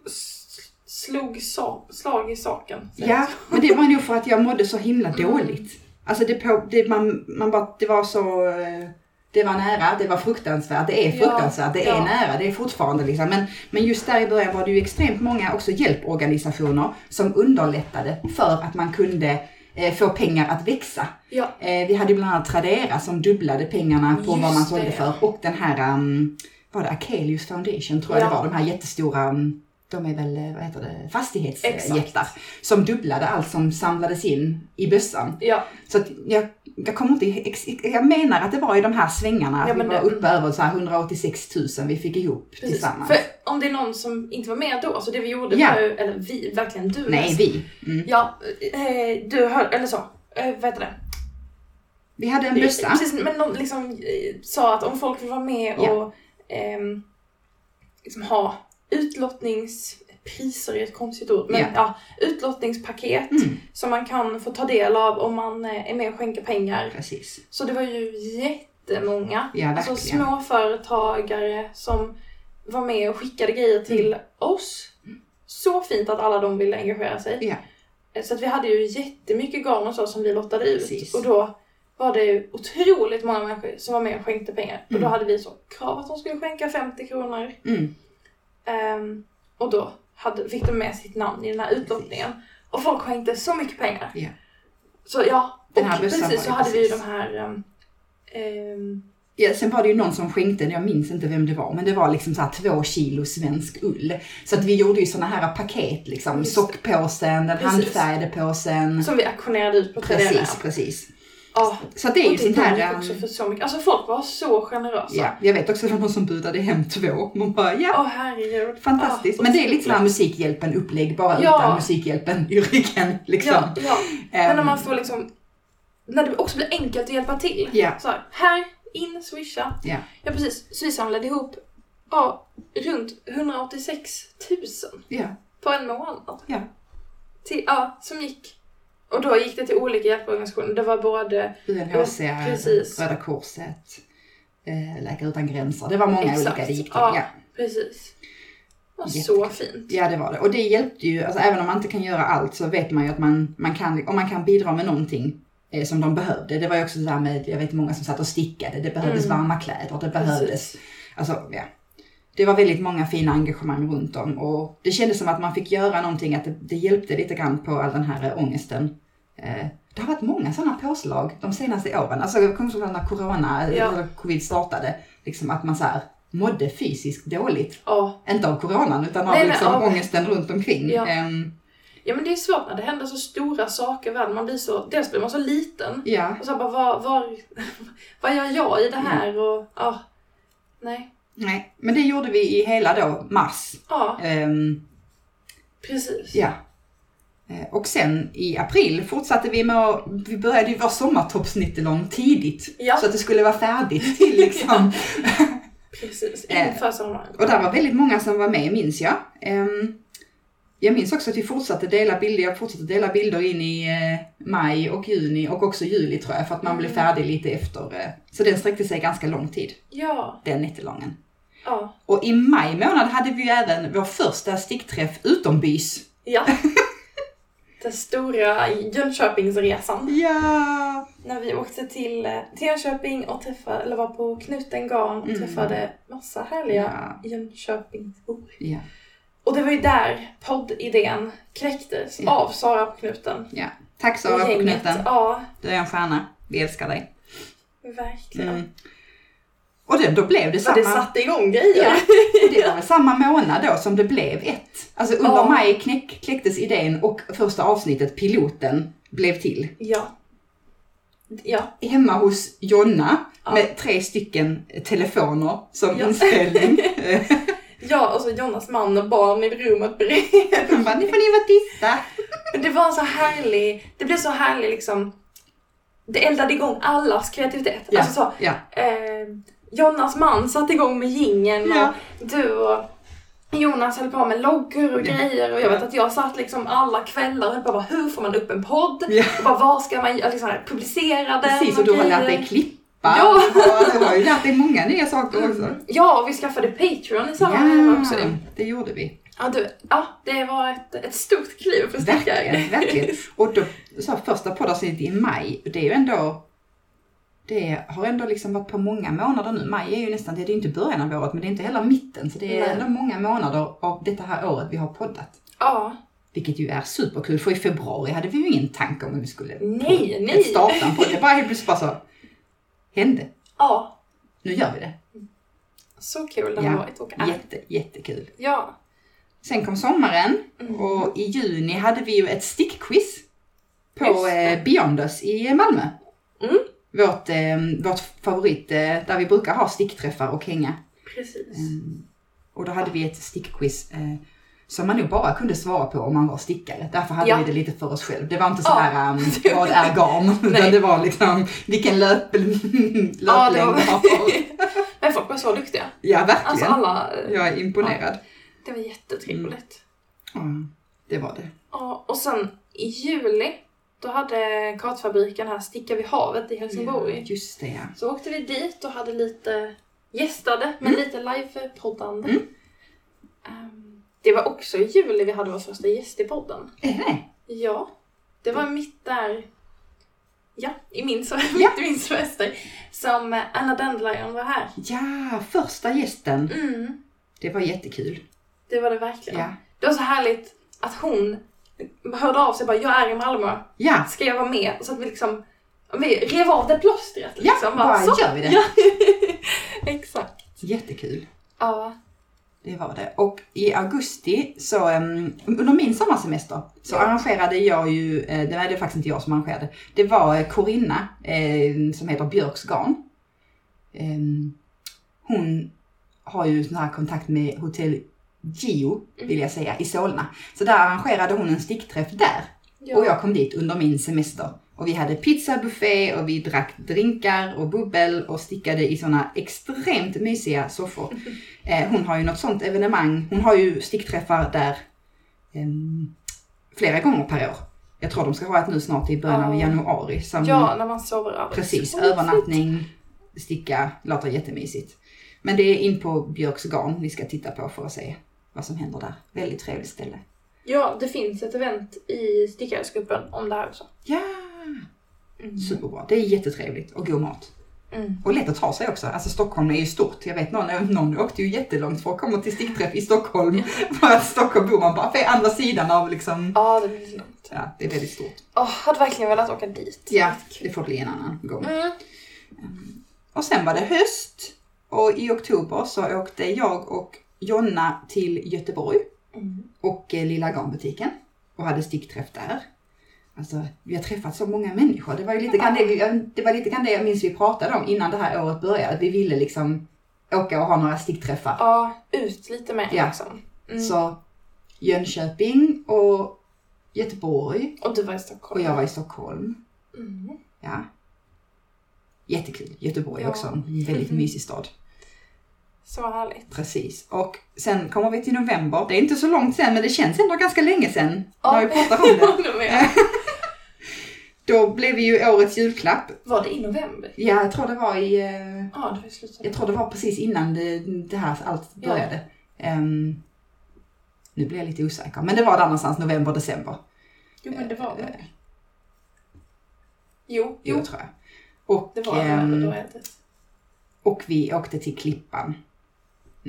slog sa, slag i saken. Ja, men det var nog för att jag mådde så himla dåligt. Alltså det, på, det, man, man bara, det var så... eh, Det var nära, det var fruktansvärt, det är fruktansvärt, det är ja. nära, det är fortfarande liksom. Men, men just där i början var det ju extremt många också hjälporganisationer som underlättade för att man kunde eh, få pengar att växa. Ja, Eh, vi hade bland annat Tradera som dubblade pengarna på Just vad man sålde det. för. Och den här, um, var det Akelius Foundation tror jag Ja. det var, de här jättestora, um, de är väl, eh, vad heter det, fastighetsjättar. Som dubblade allt som samlades in i bössan. ja, Så att jag, jag kommer inte, jag menar att det var i de här svängarna, att Ja, vi men var det- uppe över så här 186 000 vi fick ihop precis. tillsammans. För om det är någon som inte var med då, så det vi gjorde Ja. var ju, eller vi, verkligen du. Nej, Ness. vi. Mm. Ja, eh, du hör, eller så, eh, vad heter det? Vi hade en bössa. Precis, men de liksom eh, sa att om folk vill vara med Ja. och ehm, liksom ha utlottningspriser är ett konstigt ord, men Ja. ja, utlottningspaket Mm, som man kan få ta del av om man eh, är med och skänker pengar. precis. Så det var ju jättemånga. Ja, alltså småföretagare som var med och skickade grejer till Mm. oss. Så fint att alla de ville engagera sig. Ja. Så att vi hade ju jättemycket garn och så som vi lottade ut. Precis. Och då var det otroligt många människor som var med och skänkte pengar. Och då Mm. hade vi så krav att de skulle skänka 50 kronor. Mm, Ehm, och då hade, fick de med sitt namn i den här utlottningen. Och folk skänkte så mycket pengar. Ja. Så ja, Den och precis så hade vi precis. de här ehm, ehm, Ja, sen var det ju någon som skänkte, jag minns inte vem det var, men det var liksom så här två kilo svensk ull. Så att vi gjorde ju såna här paket liksom, Just sockpåsen, den Precis. handfärgade påsen. som vi auktionerade ut på Tradera. Precis, precis. Ja, Så det är ju och sånt det här... gick um, också för så mycket. Alltså folk var så generösa. Ja, jag vet också någon som budade hem två. Man bara, ja, Åh herregud. fantastiskt. Ja, Men det är lite sån här otroligt. Musikhjälpen-upplägg, bara Ja. utan Musikhjälpen i ryggen liksom. Ja, ja. Men när Ehm, man får liksom, när det också blir enkelt att hjälpa till. Ja. Så här, här, in, swisha. Ja. Ja precis, så vi samlade ihop ja, runt 186 000 Ja, på en månad. ja. Till, ja, som gick. Och då gick det till olika hjälporganisationer. Det var både, UNHCR, Precis. Röda Korset, eh, Läkare Utan Gränser. Det var många Exakt. olika det gick till. Ja. Ja. precis. Det var Jättekul. så fint. Ja, det var det. Och det hjälpte ju, alltså även om man inte kan göra allt så vet man ju att man, man kan, om man kan bidra med någonting eh, som de behövde. Det var ju också så här med, jag vet många som satt och stickade, det behövdes Mm. varma kläder, det behövdes, Precis. alltså ja. Det var väldigt många fina engagemang runt om och det kändes som att man fick göra någonting, att det, det hjälpte lite grann på all den här eh, ångesten. Eh, det har varit många sådana påslag de senaste åren. Alltså kommer ihåg när corona, Ja. eller covid startade, liksom att man så här mådde fysiskt dåligt. Ja. Inte av coronan utan av Nej, nej, liksom av- ångesten runt omkring. Ja. Ehm, ja men det är svårt när det händer så stora saker i världen. Man blir så, dels blir man så liten. ja. Och så bara, var, var, vad gör jag i det här? Och ja, nej. Nej, men det gjorde vi i hela då mars. Ja, Ehm, precis. ja. Eh, Och sen i april fortsatte vi med att, vi började ju vår sommartoppsnittelång tidigt. Ja. Så att det skulle vara färdigt till liksom. Precis, Eh, inför sommaren. Och där var väldigt många som var med minns jag. Ehm, Jag minns också att vi fortsatte dela bilder, jag fortsatte dela bilder in i eh, maj och juni och också juli tror jag för att man blev Mm. färdig lite efter. Så den sträckte sig ganska lång tid, Ja, den nittelången. Ja. Och i maj månad hade vi ju även vår första stickträff utombys. Ja. Den stora Jönköpingsresan. Ja! När vi åkte till, Jönköping och träffade, eller var på Knuten Garn och Mm. träffade massa härliga Ja. Jönköpingsbor. Ja. Och det var ju där poddidén kläcktes Ja. av Sara på Knuten. ja. Tack Sara på knuten. Ja, Du är en stjärna. Vi älskar dig. verkligen. Mm. Och det, då blev det samma... det satte igång grejer. Ja. Och det var väl samma månad då som det blev ett. Alltså under Ja. maj knäck, kläcktes idén och första avsnittet, piloten, blev till. Ja. Ja. Hemma hos Jonna Ja. med tre stycken telefoner som Ja. inspelning. Ja, och så Jonas man och barn i rummet bredvid. Hon bara, nu får ni vara tysta. Det var så härlig, det blev så härlig liksom. Det eldade igång allas kreativitet. Ja. Alltså så, Ja. eh, Jonas man satte igång med jingeln Ja. och du och Jonas höll på med loggor och Ja. grejer och jag vet att jag satt liksom alla kvällar och höll på bara hur får man upp en podd? Ja. Och bara vad ska man liksom, publicera den? Precis, och du har lärt dig klippa. Ja. Och du har ju lärt dig många nya saker också. Mm. Ja, och vi skaffade Patreon i med det också. Ja, det gjorde vi. Ja, du, ja, det var ett, ett stort kliv för stickare. Verkligen, verkligen. Och då, så första poddavsnittet i maj, det är ju ändå, det har ändå liksom varit på många månader nu. Maj är ju nästan, det är inte början av året, men det är inte heller mitten. Så det är Nej. ändå många månader av detta här året vi har poddat. Ja, Vilket ju är superkul, för i februari hade vi ju ingen tanke om hur vi skulle nej, nej. starta en podd. Det bara helt plötsligt bara så hände. Ja, Nu gör vi det. så kul det Ja. har varit och är. Jätte, jättekul. Ja. Sen kom sommaren Mm. och i juni hade vi ju ett stickquiz på eh, Beyond Us i Malmö. Mm. Vårt, eh, vårt favorit, eh, där vi brukar ha stickträffar och hänga. Precis. Mm. Och då hade vi ett stickquiz eh, som man nog bara kunde svara på om man var stickare. Därför hade Ja. vi det lite för oss själv. Det var inte så Ja. här, um, vad är garn? Utan det var liksom, vilken löp, löplängd Ja, var- har. Men folk var så duktiga. Ja, Alltså verkligen. alla. eh, Jag är imponerad. Det var jättetrevligt. Mm, det var det. Ja, och sen i juli, då hade kartfabriken här Sticka vid havet i Helsingborg. Ja, just det ja. Så åkte vi dit och hade lite gästade med lite live-poddande. Mm. Ehm, det var också i juli vi hade vår första gäst i podden. Är det Ja, det var mitt där, ja, i min, Ja. mitt i min semester, som Anna Dandelion var här. Ja, första gästen. Mm, Det var jättekul. det var det verkligen. Ja. Det var så härligt att hon hörde av sig bara, jag är i Malmö, Ja, ska jag vara med? Så att vi liksom, vi rev av det plåstret ja liksom. bara så. gör vi det. Ja, exakt. Jättekul. Ja. Det var det. Och i augusti, så um, under min sommarsemester, så Ja. arrangerade jag ju, eh, det var det faktiskt inte jag som arrangerade, det var eh, Corinna eh, som heter Björks garn. Ehm, hon har ju sån här kontakt med Hotell Gio, vill jag säga, i Solna. Så där arrangerade hon en stickträff där. ja. Och jag kom dit under min semester. Och vi hade pizzabuffé och vi drack drinkar och bubbel och stickade i såna extremt mysiga soffor. Eh, hon har ju något sånt evenemang. Hon har ju stickträffar där ehm, flera gånger per år. Jag tror de ska ha ett nu snart i början av Ja. januari. Som, ja, när man sover över. Precis, övernattning, sticka, låter jättemysigt. Men det är in på Björks garn ni ska titta på för att se vad som händer där. Väldigt trevligt ställe. Ja, det finns ett event i stickarsgruppen om det här också. Ja! Mm. Superbra. Det är jättetrevligt och god mat. Mm. Och lätt att ta sig också. Alltså Stockholm är ju stort. Jag vet någon, någon åkte ju jättelångt för att komma till stickträff i Stockholm. För att Stockholm bor man bara på andra sidan av liksom, Ja, det blir långt. ja det är väldigt stort. Åh, hade verkligen velat åka dit. Ja, det får bli en annan gång. Mm. Och sen var det höst och i oktober så åkte jag och Jonna till Göteborg Mm. och eh, Lilla Garnbutiken och hade stickträff där. Alltså, vi har träffat så många människor. Det var ju lite grann det, vi, det, var lite grann det jag minns vi pratade om innan det här året började. Vi ville liksom åka och ha några stickträffar. Ja, ut lite mer Ja. liksom. Mm. Så Jönköping och Göteborg Och du var i och Stockholm. jag var i Stockholm. Mm. Ja. Jättekul. Göteborg Ja. också. En väldigt mysig stad. Så härligt. Precis. Och sen kommer vi till november. Det är inte så långt sen men det känns ändå ganska länge sen. När vi pratar om det. det med. Då blev vi ju årets julklapp. Var det i november? Ja, jag tror det var i... eh, Ja, det var i slutet. Jag tror det var precis innan det, det här allt Ja. började. Ehm, nu blir jag lite osäker, men det var där någonstans november, december. Jo, men det var Eh, väl. Jo, Jo, jo. tror jag. Och, Det var det. ehm, Då är det. och vi åkte till Klippan,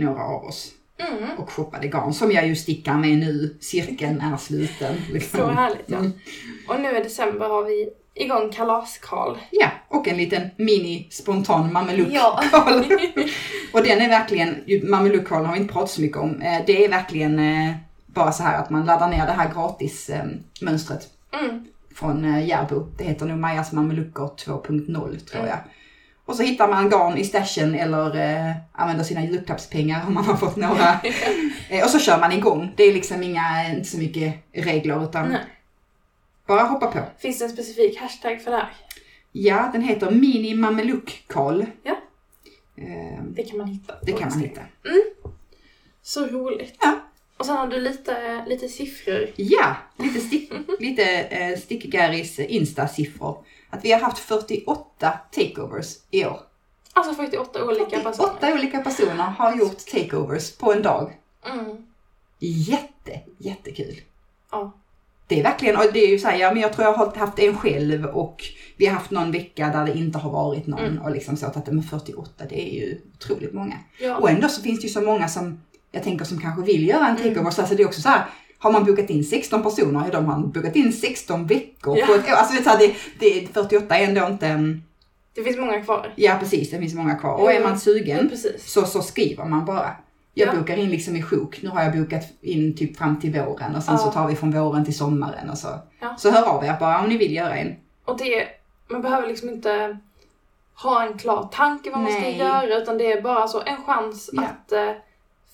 några av oss, Mm. och shoppade garn som jag ju stickar med nu. Cirkeln är sluten. Liksom. Så härligt ja. Mm. Och nu i december har vi igång kalaskarl. Ja, och en liten mini spontan mameluck Ja. Och den är verkligen, mameluck Karl har vi inte pratat så mycket om. Eh, Det är verkligen eh, bara så här att man laddar ner det här gratis eh, mönstret Mm. från Järbo. Det heter nog Majas mamelucker 2.0 tror Mm. jag. Och så hittar man garn i stashen eller eh, använder sina julklappspengar om man har fått några. eh, och så kör man igång. Det är liksom inga, inte så mycket regler utan Nej. bara hoppa på. Finns det en specifik hashtag för det här? Ja, den heter Mini. Ja. Eh, Det kan man hitta. det kan man hitta. Så roligt. Ja. Och sen har du lite, lite siffror. Ja, lite, stick, lite eh, Stickgaris Insta-siffror. Att vi har haft 48 takeovers i år. Alltså 48 olika personer. 48 olika personer har gjort takeovers på en dag. Mm. Jätte, jättekul. Ja. Det är verkligen, och det är ju så här, ja men jag tror jag har haft en själv och vi har haft någon vecka där det inte har varit någon Mm. och liksom så att det med 48, det är ju otroligt många. Ja. Och ändå så finns det ju så många som jag tänker som kanske vill göra en Mm. takeover. Så alltså det är också så här, har man bokat in 16 personer, ja, de har bokat in 16 veckor Ja. på ett år. Alltså det, är så här, det, det, 48 är ändå inte, en- Det finns många kvar. ja precis, det finns många kvar. Och är man Ja, sugen precis. så, så skriver man bara. Jag Ja. bokar in liksom i sjok. Nu har jag bokat in typ fram till våren och sen Ja. så tar vi från våren till sommaren och så. Ja. Så hör av er bara om ni vill göra en. Och det, man behöver liksom inte ha en klar tanke vad man ska Nej. göra utan det är bara så en chans Ja. att eh,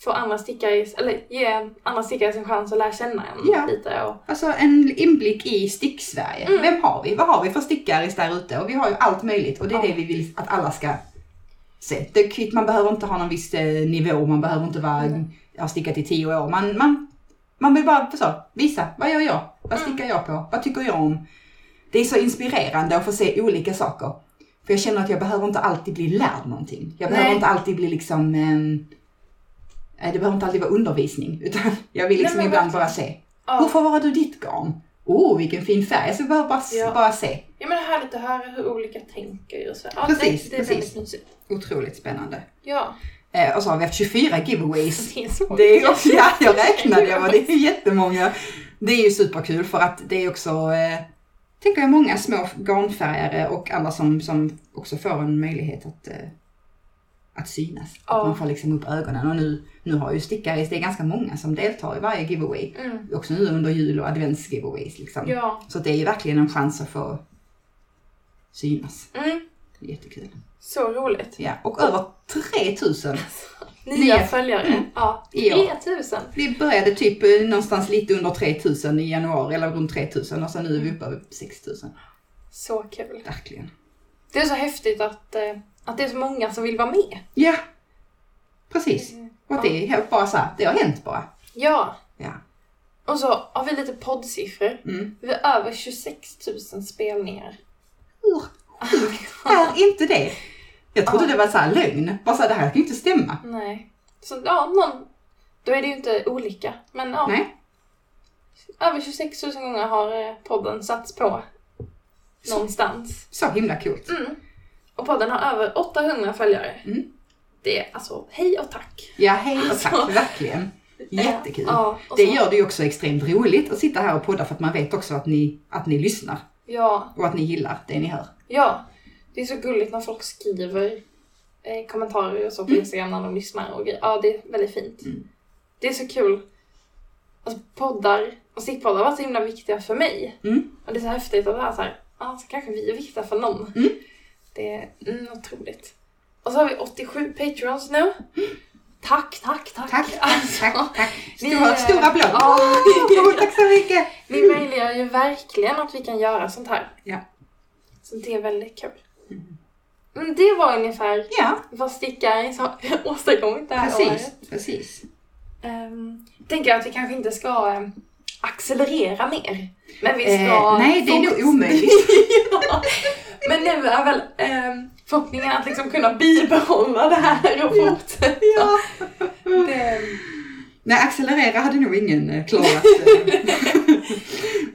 få andra stickare, eller ge andra stickare en chans att lära känna en Ja. lite. Och, Alltså en inblick i stick-Sverige. Mm. Vem har vi? Vad har vi för stickare där ute? Och vi har ju allt möjligt och det är Ja. det vi vill att alla ska se. Det är kvitt, man behöver inte ha någon viss eh, nivå, man behöver inte vara, Nej. ha stickat i tio år. Man, man, man vill bara så, visa, vad gör jag? Vad Mm. stickar jag på? Vad tycker jag om? Det är så inspirerande att få se olika saker. För jag känner att jag behöver inte alltid bli lärd någonting. Jag behöver Nej. inte alltid bli liksom, eh, det behöver inte alltid vara undervisning. Utan jag vill liksom Nej, ibland bara se. ja. Hur förvarar du ditt garn? Oh, vilken fin färg. Alltså, jag behöver bara, Ja. bara se. ja men det är härligt att höra hur olika tänker och så. Ja, Precis, det, det är precis. mysigt. Otroligt spännande. Ja, Eh, och så har vi haft 24 giveaways. det är så Det är också, ja, jag räknade, jag bara, det är jättemånga. Det är ju superkul för att det är också, eh, tänker jag, många små garnfärgare och andra som, som också får en möjlighet att, eh, att synas. Ja. Att man får liksom upp ögonen. Och nu, nu har ju stickare, det är ganska många som deltar i varje giveaway. Mm. Också nu under jul och adventsgiveaways liksom. Ja. Så det är ju verkligen en chans att få synas. Mm. Jättekul. Så roligt. Ja, och över 3000. Nya Nya. följare. Mm. Ja, Ja. 3000. Vi började typ eh, någonstans lite under 3000 i januari, eller runt 3000 och sen nu är vi uppe över 6000. Så kul. Verkligen. Det är så häftigt att, eh, att det är så många som vill vara med. Ja, precis. Mm. Och det är helt bara så här, det har hänt bara. Ja. Ja. Och så har vi lite poddsiffror. Mm. Vi har över 26 000 spelningar. Hur sjukt är inte det? Jag trodde Ja. det var så här lögn. Bara så här, det här kan ju inte stämma. Nej. Så ja, någon... Då är det ju inte olika. Men ja, Nej. över 26 000 gånger har eh, podden satts på någonstans. så himla coolt. Mm. Och podden har över 800 följare. Mm. Det är alltså, hej och tack. Ja, hej och tack. Alltså. Verkligen. Jättekul. Ja, Det gör det ju också extremt roligt att sitta här och podda för att man vet också att ni, att ni lyssnar Ja, och att ni gillar det ni hör. ja. Det är så gulligt när folk skriver eh, kommentarer och så på Mm. Instagram när de lyssnar och grejer. Ja, det är väldigt fint. Mm. Det är så kul. Alltså poddar och stickpoddar har varit så himla viktiga för mig. Mm. Och det är så häftigt att det är så här, ja, så kanske vi är viktiga för någon. Mm. Det är mm, otroligt. Och så har vi 87 patreons nu. Tack, tack, tack. Tack, Alltså, tack, tack. Stora, är- stora applåd. Ja. Åh, tack så mycket. Vi möjliggör ju verkligen att vi kan göra sånt här. Ja. Så det är väldigt kul. Men det var ungefär Ja, vad stickare har åstadkommit det här precis. året. precis. Um, tänker att vi kanske inte ska um, accelerera mer. Men vi ska... Eh, nej, det är nog omöjligt. ja. Men nu är väl eh, förhoppningen att liksom kunna bibehålla det här och fortsätta. Ja. Det, Nej, accelerera hade nog ingen eh, klarat. eh.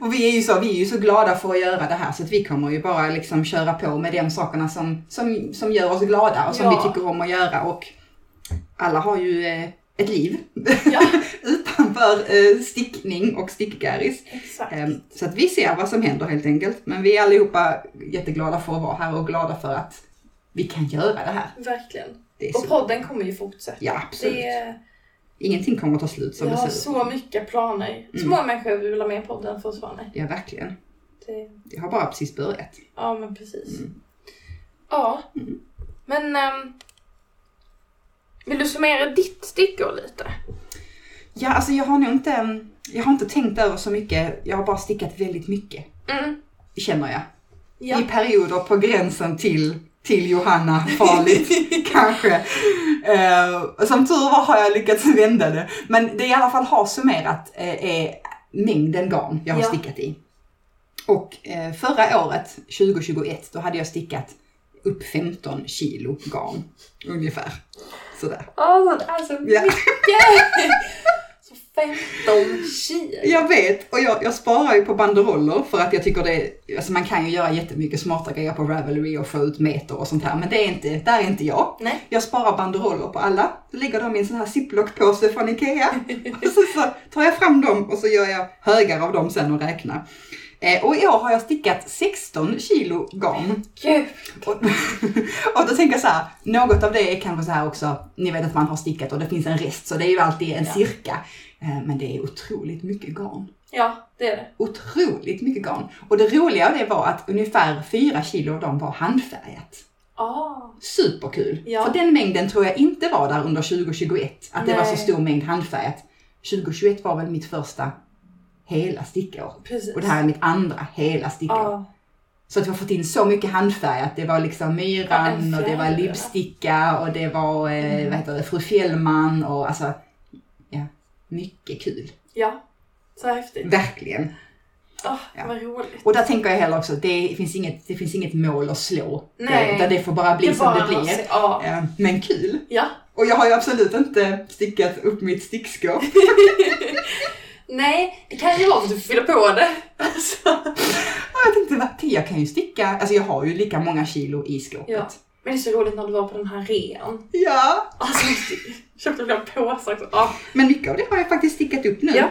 och vi är, ju så, vi är ju så glada för att göra det här så att vi kommer ju bara liksom köra på med de sakerna som, som, som gör oss glada och som Ja. vi tycker om att göra. Och alla har ju eh, ett liv ja, utanför eh, stickning och stickgaris. Eh, så att vi ser vad som händer helt enkelt. Men vi är allihopa jätteglada för att vara här och glada för att vi kan göra det här. Verkligen. Det Och podden kommer ju fortsätta. Ja, absolut. Det, Ingenting kommer att ta slut som jag det har ser ut. så mycket planer. Så Mm. många människor vill ha med podden fortfarande. Ja, verkligen. Det, Det har bara precis börjat. ja, men precis. Mm. Ja, men ehm, vill du summera ditt stickår lite? Ja, alltså jag har nog inte, jag har inte tänkt över så mycket. Jag har bara stickat väldigt mycket, Mm. känner jag. Ja. I perioder på gränsen till, till Johanna farligt, kanske. Eh, som tur var har jag lyckats vända det. Men det i alla fall har summerat eh, är mängden garn jag har Ja. stickat i. Och eh, förra året, 2021, då hade jag stickat upp 15 kilo garn. Ungefär. Sådär. Åh, det är så Ja. mycket! så 15 kilo. Jag vet, och jag, jag sparar ju på banderoller för att jag tycker det, alltså man kan ju göra jättemycket smarta grejer på Ravelry och få ut meter och sånt här, men det är inte, där är inte jag. Nej. Jag sparar banderoller på alla, så lägger dem i en sån här ziplock-påse från Ikea. och så, så tar jag fram dem och så gör jag högar av dem sen och räknar. Eh, och i år har jag stickat 16 kilo garn. Gud. Och, och då tänker jag så här, något av det är kanske så här också, ni vet att man har stickat och det finns en rest, så det är ju alltid en Ja. cirka. Eh, men det är otroligt mycket garn. Ja, det är det. Otroligt mycket garn. Och det roliga av det var att ungefär 4 kilo av dem var handfärgat. Ah. Superkul! Ja. För den mängden tror jag inte var där under 2021, att det var så Nej. stor mängd handfärgat. 2021 var väl mitt första hela stickår. Precis. Och det här är mitt andra hela stickår. Ja. Så att vi har fått in så mycket handfärgat. Det var liksom Ja, Myran en och det var. Lipsticka och det var, eh, Mm. vad heter det, Fru Fjällman och alltså, ja, mycket kul. ja. Så häftigt. Verkligen. Åh, Ja. vad roligt. Och där tänker jag heller också, det finns inget, det finns inget mål att slå. Nej. Det, utan det får bara bli Det som bara det blir. Ja. Men kul. ja. Och jag har ju absolut inte stickat upp mitt stickskåp. Nej, det kan ju vara för att du fyller på det. Alltså. Jag tänkte, vad, jag kan ju sticka, alltså jag har ju lika många kilo i skåpet. Ja. Men det är så roligt när du var på den här rean. ja. Alltså, köpte flera påsar också. Ja. Men mycket av det har jag faktiskt stickat upp nu. Ja.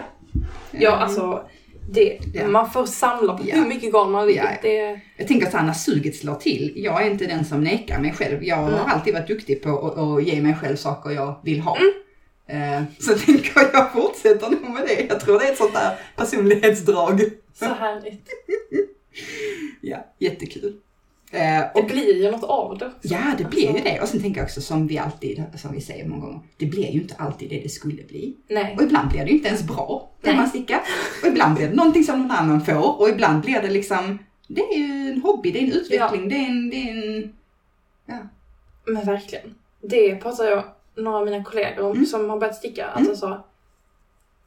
Ja, Eh, alltså. Det, Ja. Man får samla på Ja. hur mycket garn man vill. Ja. Det, Jag tänker att så här, när suget slår till, jag är inte den som nekar mig själv. Jag har alltid varit duktig på att, att ge mig själv saker jag vill ha. Mm. Eh, Så tänker jag fortsätta nog med det. Jag tror det är ett sånt där personlighetsdrag. så härligt. Ja, jättekul. Eh, Det Och blir ju något av det ja, det blir ju Alltså, det. Och sen tänker jag också som vi alltid, som vi säger många gånger, det blir ju inte alltid det det skulle bli. Nej. Och ibland blir det ju inte ens bra, det Nej. man stickar. Och ibland blir det någonting som någon annan får. Och ibland blir det liksom, det är ju en hobby, det är en utveckling, det är en, det är en Men verkligen. Det pratar jag några av mina kollegor Mm. som har börjat sticka. Alltså så.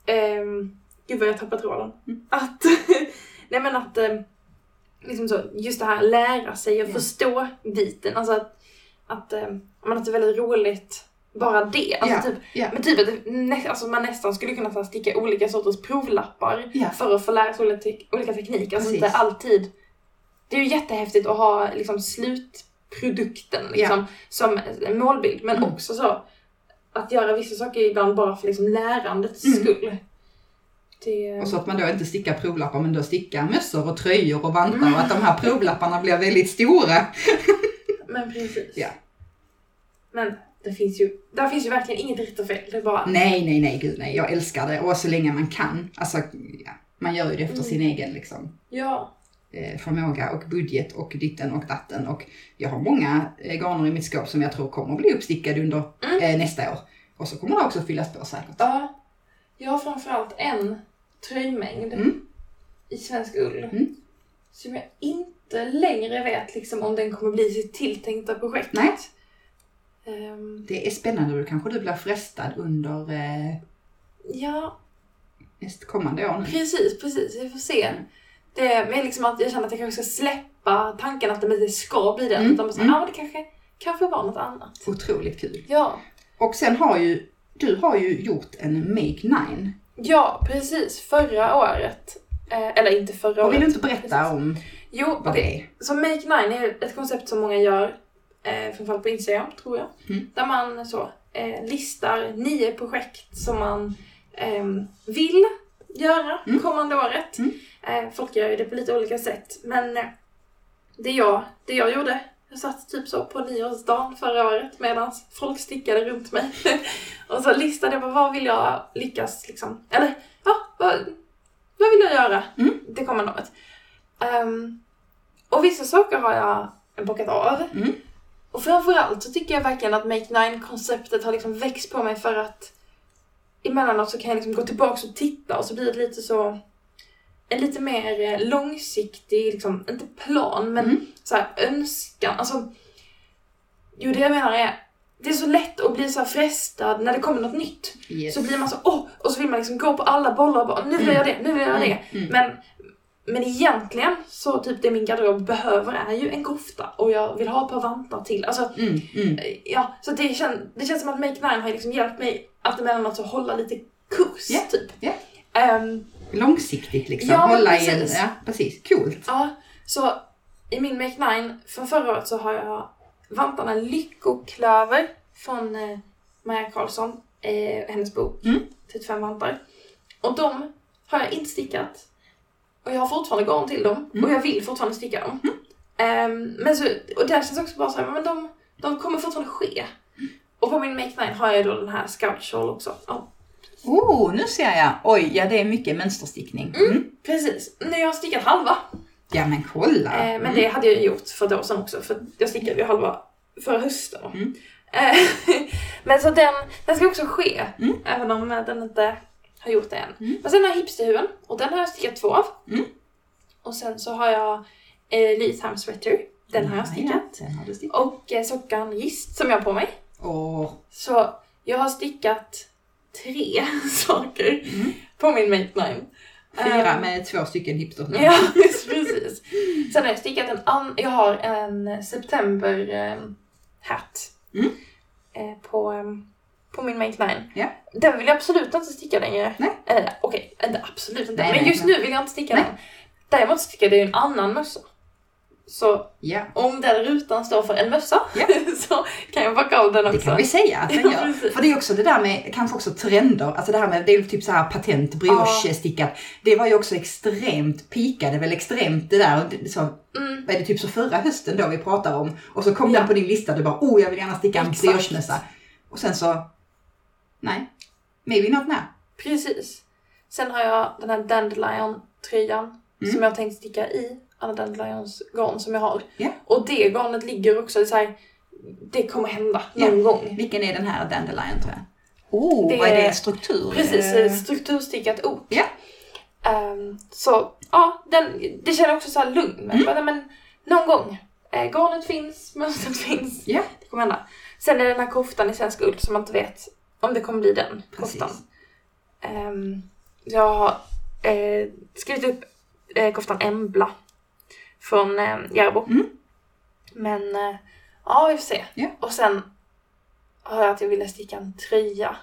Ehm, gud vad jag tappade tråden. Mm. Att, nej men att, ehm, liksom så, just det här lära sig och Ja. förstå biten. Alltså att, att, men att det är väldigt roligt bara det. Alltså Ja, typ, ja. Men typ att nä, alltså man nästan skulle kunna här, sticka olika sorters provlappar Ja. för att få lära sig olika, te- olika tekniker. Alltså inte alltid. Det är ju jättehäftigt att ha liksom slutprodukten liksom, som målbild. Men Mm. också så att göra vissa saker ibland bara för liksom lärandets Mm. skull. Det, Och så att man då inte stickar provlappar men då stickar mössor och tröjor och vantar Mm. och att de här provlapparna blir väldigt stora. men precis. Ja. Men det finns ju, där finns ju verkligen inget rätt och fel. Det är bara, Nej, nej, nej, gud nej. Jag älskar det och så länge man kan. Alltså, ja, man gör ju det efter Mm. sin egen liksom, ja. Eh, förmåga och budget och ditten och datten. Och jag har många eh, garner i mitt skåp som jag tror kommer bli uppstickade under Mm. eh, nästa år. Och så kommer det också fyllas på säkert. Ja. Jag har framförallt en tröjmängd Mm. i svensk ull. Mm. Som jag inte längre vet liksom om den kommer bli sitt tilltänkta projekt. Nej. Ehm, Det är spännande då kanske du blir frestad under eh, ja, nästkommande år nu. Precis, precis. Vi får se. Det är mer liksom att jag känner att jag kanske ska släppa tanken att det inte ska bli den. Mm, Utan bara mm. men det kanske kan få vara något annat. Otroligt kul. Ja. Och sen har ju, du har ju gjort en Make Nine. Ja, precis. Förra året. Eh, eller inte förra Och året. vill du inte berätta Precis. om Jo, vad det är? Så Make Nine är ett koncept som många gör, eh, framförallt på Instagram tror jag. Mm. Där man så eh, listar nio projekt som man ehm, vill göra Mm. kommande året. Mm. Eh, folk gör ju det på lite olika sätt. Men eh, det, jag, det jag gjorde, jag satt typ så på nyårsdagen förra året medan folk stickade runt mig. och så listade jag bara, vad vill jag lyckas liksom, eller ja, vad, vad vill jag göra Mm. det kommande året? Ehm, och vissa saker har jag bockat av. Mm. Och framförallt så tycker jag verkligen att Make Nine-konceptet har liksom växt på mig för att emellanåt så kan jag liksom gå tillbaka och titta och så blir det lite så en lite mer eh, långsiktig, liksom, inte plan, men Mm. så här önskan. Alltså, jo det jag menar är, det är så lätt att bli så frestad när det kommer något nytt. Yes. Så blir man så åh! Och så vill man liksom gå på alla bollar och bara nu vill jag göra det, nu vill jag göra det. Mm. Men, men egentligen så typ det min garderob behöver är ju en kofta och jag vill ha ett par vantar till. Alltså, Mm, mm. eh, ja, så det, kän, det känns som att Make Nine har liksom hjälpt mig att emellanåt så hålla lite kurs Ja, typ. ja. Ehm, Långsiktigt liksom. Ja, Hålla i en, precis. ja precis. Coolt. ja, så i min Make Nine från förra året så har jag vantarna Lyckoklöver från eh, Maja Karlsson, eh, hennes bok Mm. 35 vantar. Och de har jag inte stickat. Och jag har fortfarande garn till dem. Mm. Och jag vill fortfarande sticka dem. Ehm, men så, och där känns också bara så här, men de, de kommer fortfarande ske. Och på min Make Nine har jag då den här Scout Shawl också. Ja, Oh, nu ser jag. Oj, ja det är mycket mönsterstickning. Mm. precis. Nu har jag stickat halva. Ja men kolla. Eh, men Mm. det hade jag gjort för ett år sedan också, för jag stickade ju halva förra hösten. Mm. Eh, men så den, den ska också ske, Mm. även om den inte har gjort det än. Mm. Men sen har jag hipsterhuven, och den har jag stickat två av. Mm. Och sen så har jag eh, Lytham Sweater, den har jag stickat. Ja, har stickat. Och eh, sockan Gist som jag har på mig. Åh, Så jag har stickat tre saker Mm. på min Make Nine. fyra Ehm, med två stycken hipster. Ja, precis. Sen har jag stickat en an- jag har en september eh, hat Mm. eh, på, eh, på min Make Nine. Ja. Den vill jag absolut inte sticka längre. Nej. Eh, Okej, inte absolut inte. Nej, men just nej. nu vill jag inte sticka Nej. den. Däremot stickade jag en annan mössa. Så Ja, om den rutan står för en mössa Ja. så kan jag backa av den det också. kan vi säga att den gör. För det är också det där med, kanske också trender, alltså det här med, det är typ så här patent, brioche-stickat. Det var ju också extremt, pikade väl extremt det där, det- så, Mm, vad är det typ så förra hösten då vi pratar om. Och så kom Ja. den på din lista, du bara oh jag vill gärna sticka en brioche-mössa. Och sen så, nej, maybe not now. precis. Sen har jag den här Dandelion-tröjan Mm. som jag har tänkt sticka i alla Dandelions garn som jag har. Ja. Och det garnet ligger också, det, så här, det kommer hända någon gång. Vilken är den här Dandelion tror jag? Oh, Det vad är det? Struktur? Precis, Eh, strukturstickat ok. Ja. Ehm, så ja, den, det känner jag också så här lugn med. Mm. Men, någon gång. Uh, garnet finns, mönstret finns. Ja. Det kommer hända. Sen är det den här koftan i svensk ull som man inte vet om det kommer bli den Precis. koftan. Ehm, jag har eh, skrivit upp eh, koftan Embla från eh, Järbo. Mm. Men eh, ja, vi får se. Ja. Och sen har jag att jag ville sticka en tröja.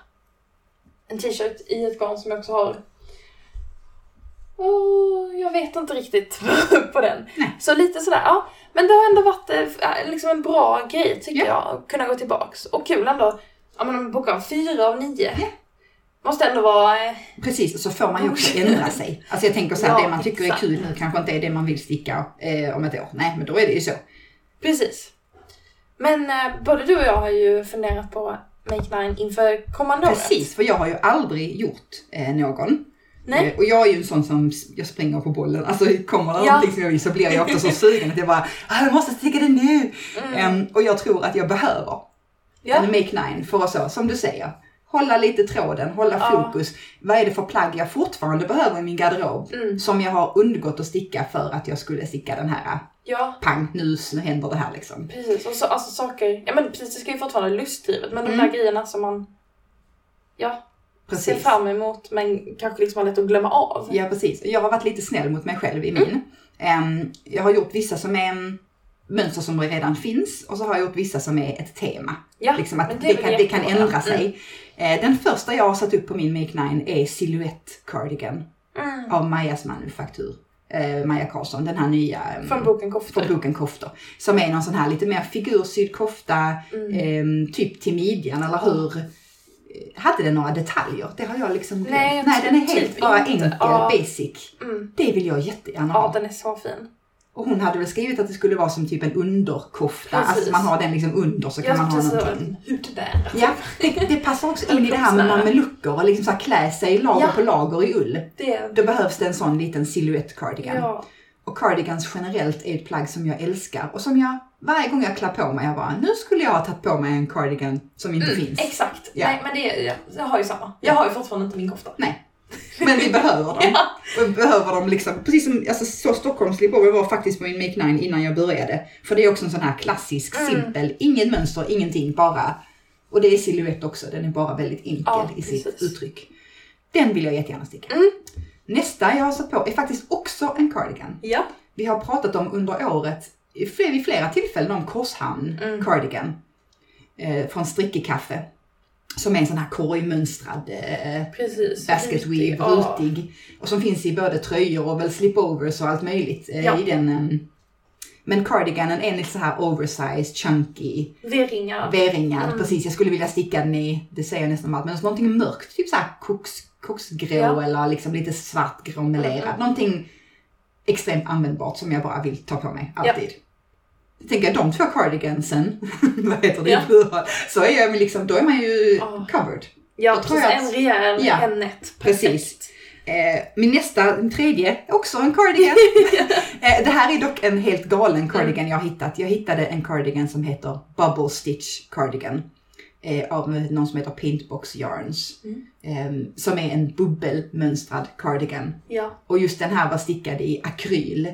En t-shirt i ett garn som jag också har. Och jag vet inte riktigt på den. Nej. Så lite sådär, ja. Men det har ändå varit eh, liksom en bra grej tycker Ja. jag. Att kunna gå tillbaks. Och kul ändå. Ja men om man bokar fyra av nio. Ja. Måste ändå vara... Eh, Precis, och så får man ju också ändra sig. Alltså jag tänker så här, Ja, det man tycker exakt. är kul nu kanske inte är det man vill sticka eh, om ett år. Nej, men då är det ju så. precis. Men eh, både du och jag har ju funderat på Make Nine inför kommande året. Precis, för jag har ju aldrig gjort eh, någon. Nej. Eh, och jag är ju en sån som, jag springer på bollen. Alltså kommer det Ja. någonting som jag vill så blir jag ofta så sugen att jag bara, ah, jag måste sticka det nu. Mm. Em, och jag tror att jag behöver Ja. en Make Nine för att så, som du säger, hålla lite tråden, hålla Ja. fokus. Vad är det för plagg jag fortfarande behöver i min garderob? Mm. Som jag har undgått att sticka för att jag skulle sticka den här, Ja, pang, nu, nu händer det här liksom. precis. Och så, alltså saker, ja men precis det ska ju fortfarande vara lustdrivet men Mm. de där grejerna som man, ja, Precis. ser fram emot men kanske liksom har lätt att glömma av. Ja, precis. Jag har varit lite snäll mot mig själv i min. Em, jag har gjort vissa som är mönster som redan finns och så har jag gjort vissa som är ett tema. Ja, liksom att det det, kan, det kan ändra sig. Eh, den första jag har satt upp på min Make 9 är Silhouette Cardigan Mm. av Majas manufaktur. Eh, Maja Karlsson, den här nya em, Från boken Koftor. från boken Koftor. Som är någon sån här lite mer figursydd kofta, Mm. em, typ till midjan eller hur? Eh, Hade den några detaljer? Det har jag liksom glömt. Nej, Nej den är typ helt bara inte. enkel, Ja. basic. Mm. Det vill jag jättegärna Ja, ha. den är så fin. Och hon hade väl skrivit att det skulle vara som typ en underkofta. Precis. Alltså man har den liksom under så kan Jag man ha någonting. hudnära. Ja, det, det passar också in i det här med mamelucker och liksom så här klä sig lager Ja. på lager i ull. Det, Då behövs det en sån liten silhouette cardigan. ja. Och cardigans generellt är ett plagg som jag älskar och som jag varje gång jag klär på mig, jag bara nu skulle jag ha tagit på mig en cardigan som inte Mm, finns. exakt. Ja. Nej, men det, jag, jag har ju samma. Jag har ju fortfarande inte min kofta. Nej. Men vi behöver dem. Ja. Och vi behöver dem liksom, precis som alltså, så Stockholms Slipover var faktiskt på min Make 9 innan jag började. För det är också en sån här klassisk, Mm. simpel, ingen mönster, ingenting, bara. Och det är silhuett också, den är bara väldigt enkel Ja, i sitt precis. uttryck. Den vill jag jättegärna sticka. Mm. Nästa jag har satt på är faktiskt också en cardigan. Ja. Vi har pratat om under året vid flera tillfällen om Korshamn Mm. cardigan. Eh, från Strickekaffe. Som är en sån här korgmönstrad eh, Precis. basket weave, Ja. rutig. Och som finns i både tröjor och väl slipovers och allt möjligt eh, Ja. i den. em, men cardiganen är lite så här oversized, chunky, V-ringar. V-ringad. Mm. Precis, jag skulle vilja sticka den i, det säger jag nästan allt, men någonting mörkt. Typ så här koks, koksgrå Ja. eller liksom lite svartgrå melerad. Mm. Någonting extremt användbart som jag bara vill ta på mig Ja. alltid. Jag tänker de två cardigansen, vad heter det, Ja. så är jag liksom, då är man ju Ja. covered. Ja, tror precis. att- En rejäl, Ja. en nätt. Precis. Eh, min nästa, min tredje, också en cardigan. eh, det här är dock en helt galen cardigan jag har hittat. Jag hittade en cardigan som heter Bubble Stitch Cardigan. Eh, av någon som heter Paintbox Yarns. Mm. Eh, som är en bubbelmönstrad cardigan. Ja. Och just den här var stickad i akryl.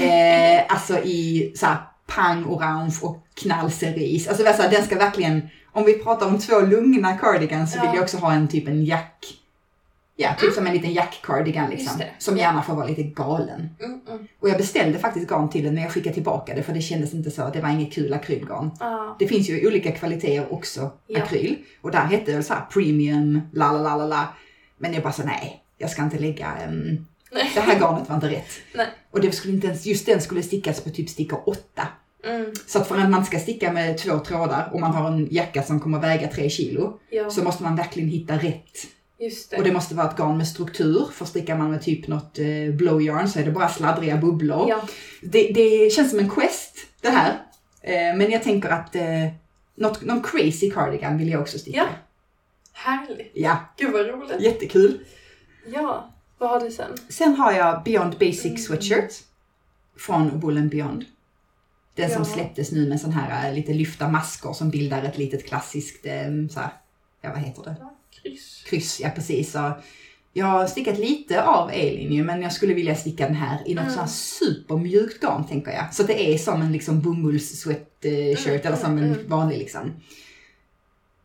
Eh, alltså i så här pang orange och knallcerise. Alltså så här, den ska verkligen, om vi pratar om två lugna cardigans så Ja. vill jag också ha en typ en jack, ja typ som en liten jack-cardigan liksom. Som gärna får vara lite galen. Mm, mm. Och jag beställde faktiskt garn till den men jag skickade tillbaka det för det kändes inte så, det var inget kul akrylgarn. Ja. Det finns ju olika kvaliteter också, Ja. akryl. Och där hette det så här premium, la la la la la. Men jag bara så nej, jag ska inte lägga, um, Nej. det här garnet var inte rätt. Nej. Och det skulle inte ens, just den skulle stickas på typ stickor 8. Mm. Så att för att man ska sticka med två trådar och man har en jacka som kommer väga 3 kilo Ja, så måste man verkligen hitta rätt. just det. Och det måste vara ett garn med struktur, för stickar man med typ något eh, blow yarn så är det bara sladdriga bubblor. Ja. Det, det känns som en quest det här. Eh, men jag tänker att eh, något, någon crazy cardigan vill jag också sticka. Ja. Härligt. ja Gud vad roligt. jättekul. Ja. Vad har du sen? Sen har jag Beyond Basic Mm. Sweatshirt från Wool and Beyond. Den som Ja. släpptes nu med sån här eh, lite lyfta masker som bildar ett litet klassiskt, eh, så här, ja vad heter det? Kryss. Kryss, ja precis. Så jag har stickat lite av A-linje men jag skulle vilja sticka den här i något Mm. sånt här supermjukt garn tänker jag. Så det är som en liksom bomulls sweatshirt Mm, eller som mm, en mm. vanlig liksom.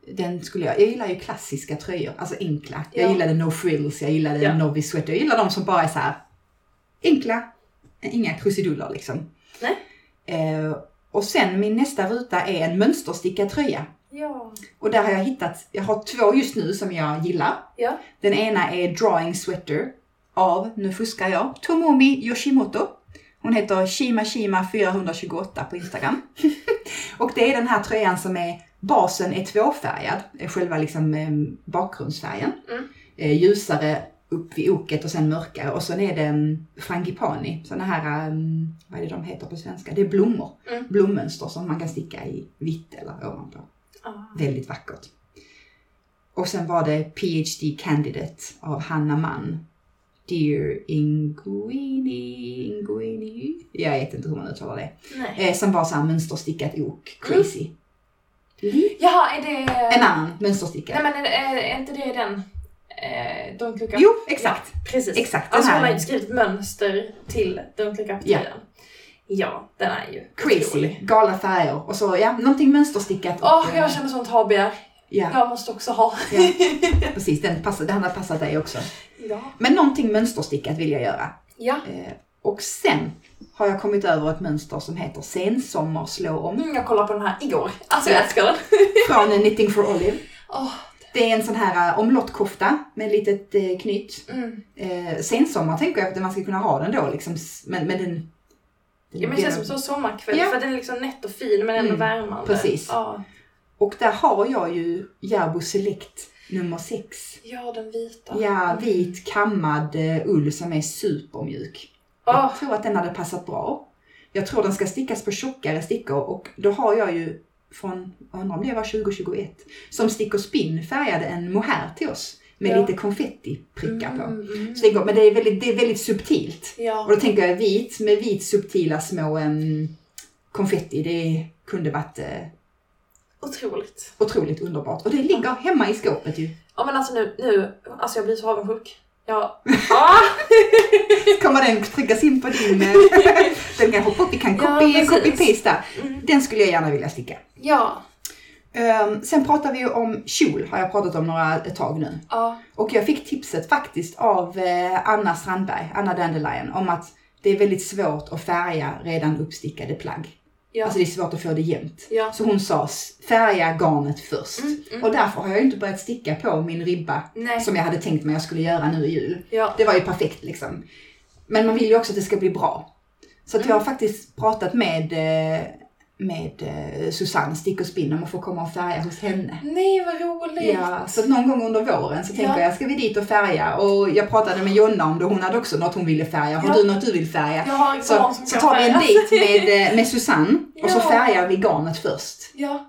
Den skulle jag, jag gillar ju klassiska tröjor, alltså enkla. Jag Ja. gillade No Frills, jag gillade Ja. Novice Sweater. Jag gillar de som bara är så här enkla, inga krusiduller liksom. Nej. Eh, och sen min nästa ruta är en mönsterstickad tröja. Ja. Och där har jag hittat, jag har två just nu som jag gillar. Ja. Den ena är Drawing Sweater av, nu fuskar jag, Tomomi Yoshimoto. Hon heter Shima Shima 428 på Instagram. och det är den här tröjan som är, basen är tvåfärgad, är själva liksom eh, bakgrundsfärgen. Mm. Eh, ljusare upp vid oket och sen mörkare. Och sen är det um, frangipani, sådana här, um, vad är det de heter på svenska? Det är blommor. Mm. Blommönster som man kan sticka i vitt eller ovanpå. Ah. Väldigt vackert. Och sen var det PhD Candidate av Hanna Mann. Dear Inguini, Inguini, jag vet inte hur man uttalar det. Nej. Eh, som var så här mönsterstickat ok, crazy. Jaha, är det... En annan mönsterstickat. Nej men är, är, är inte det den? Eh, Up? Jo, exakt. Ja, precis. Exakt, Alltså hon har ju skrivit mönster till Up Ja. Ja, den är ju Crazy, otrolig. galna färger och så ja, någonting mönsterstickat. Åh, eh, jag känner sånt habegär. Ja, Jag måste också ha. ja. precis. Den, passar, den hade passat dig också. Ja. Men någonting mönsterstickat vill jag göra. Ja. Eh, och sen har jag kommit över ett mönster som heter Sensommar slå om. Mm, jag kollade på den här igår. Alltså jag Ja. älskar den. Från Knitting for Olive. Åh, Det är en sån här eh, omlottkofta med litet eh, knyt. mm. Eh, sensommar tänker jag att man ska kunna ha den då liksom. Men, men den... den Ja men det känns som så sommarkväll Ja. för den är liksom nätt och fin men ändå Mm, värmande. precis. Ja. Och där har jag ju Järbo Select nummer 6. ja, den vita. Ja, vit kammad eh, ull som är supermjuk. Jag tror att den hade passat bra. Jag tror den ska stickas på tjockare stickor och då har jag ju från, undrar om det var 2021, som Stick och Spinn färgade en mohair till oss med Ja. lite konfettiprickar på. Mm, mm. Så det går, men det är, väldigt, det är väldigt subtilt. Ja. Och då tänker jag vit med vit subtila små em, konfetti, det kunde varit eh, Otroligt. otroligt underbart. Och det ligger hemma i skåpet ju. Ja men alltså nu, nu, alltså jag blir så avundsjuk. Ja. Ah! Kommer den tryckas in på din... eh, den kan hoppa upp, vi kan Ja, copy, precis. copy-paste där. Mm. Den skulle jag gärna vilja sticka. Ja. Ehm, sen pratar vi ju om kjol, har jag pratat om några ett tag nu. Ja. Och jag fick tipset faktiskt av eh, Anna Strandberg, Anna Dandelion, om att det är väldigt svårt att färga redan uppstickade plagg. Ja. Alltså det är svårt att få det jämnt. Ja. Så hon sa färga garnet först. Mm, mm. Och därför har jag inte börjat sticka på min ribba Nej. som jag hade tänkt mig jag skulle göra nu i jul. Ja. Det var ju perfekt liksom. Men man vill ju också att det ska bli bra. Så att jag har faktiskt pratat med, eh, med eh, Susanne Stick och Spinn om att få komma och färga hos henne. Nej vad roligt. Ja, så någon gång under våren så tänker Ja. jag, ska vi dit och färga? Och jag pratade med Jonna om det, hon hade också något hon ville färga. Har Ja. du något du vill färga? Jag har ett Så, som så tar vi en dejt med, eh, med Susanne och så Ja. färgar vi garnet först. Ja.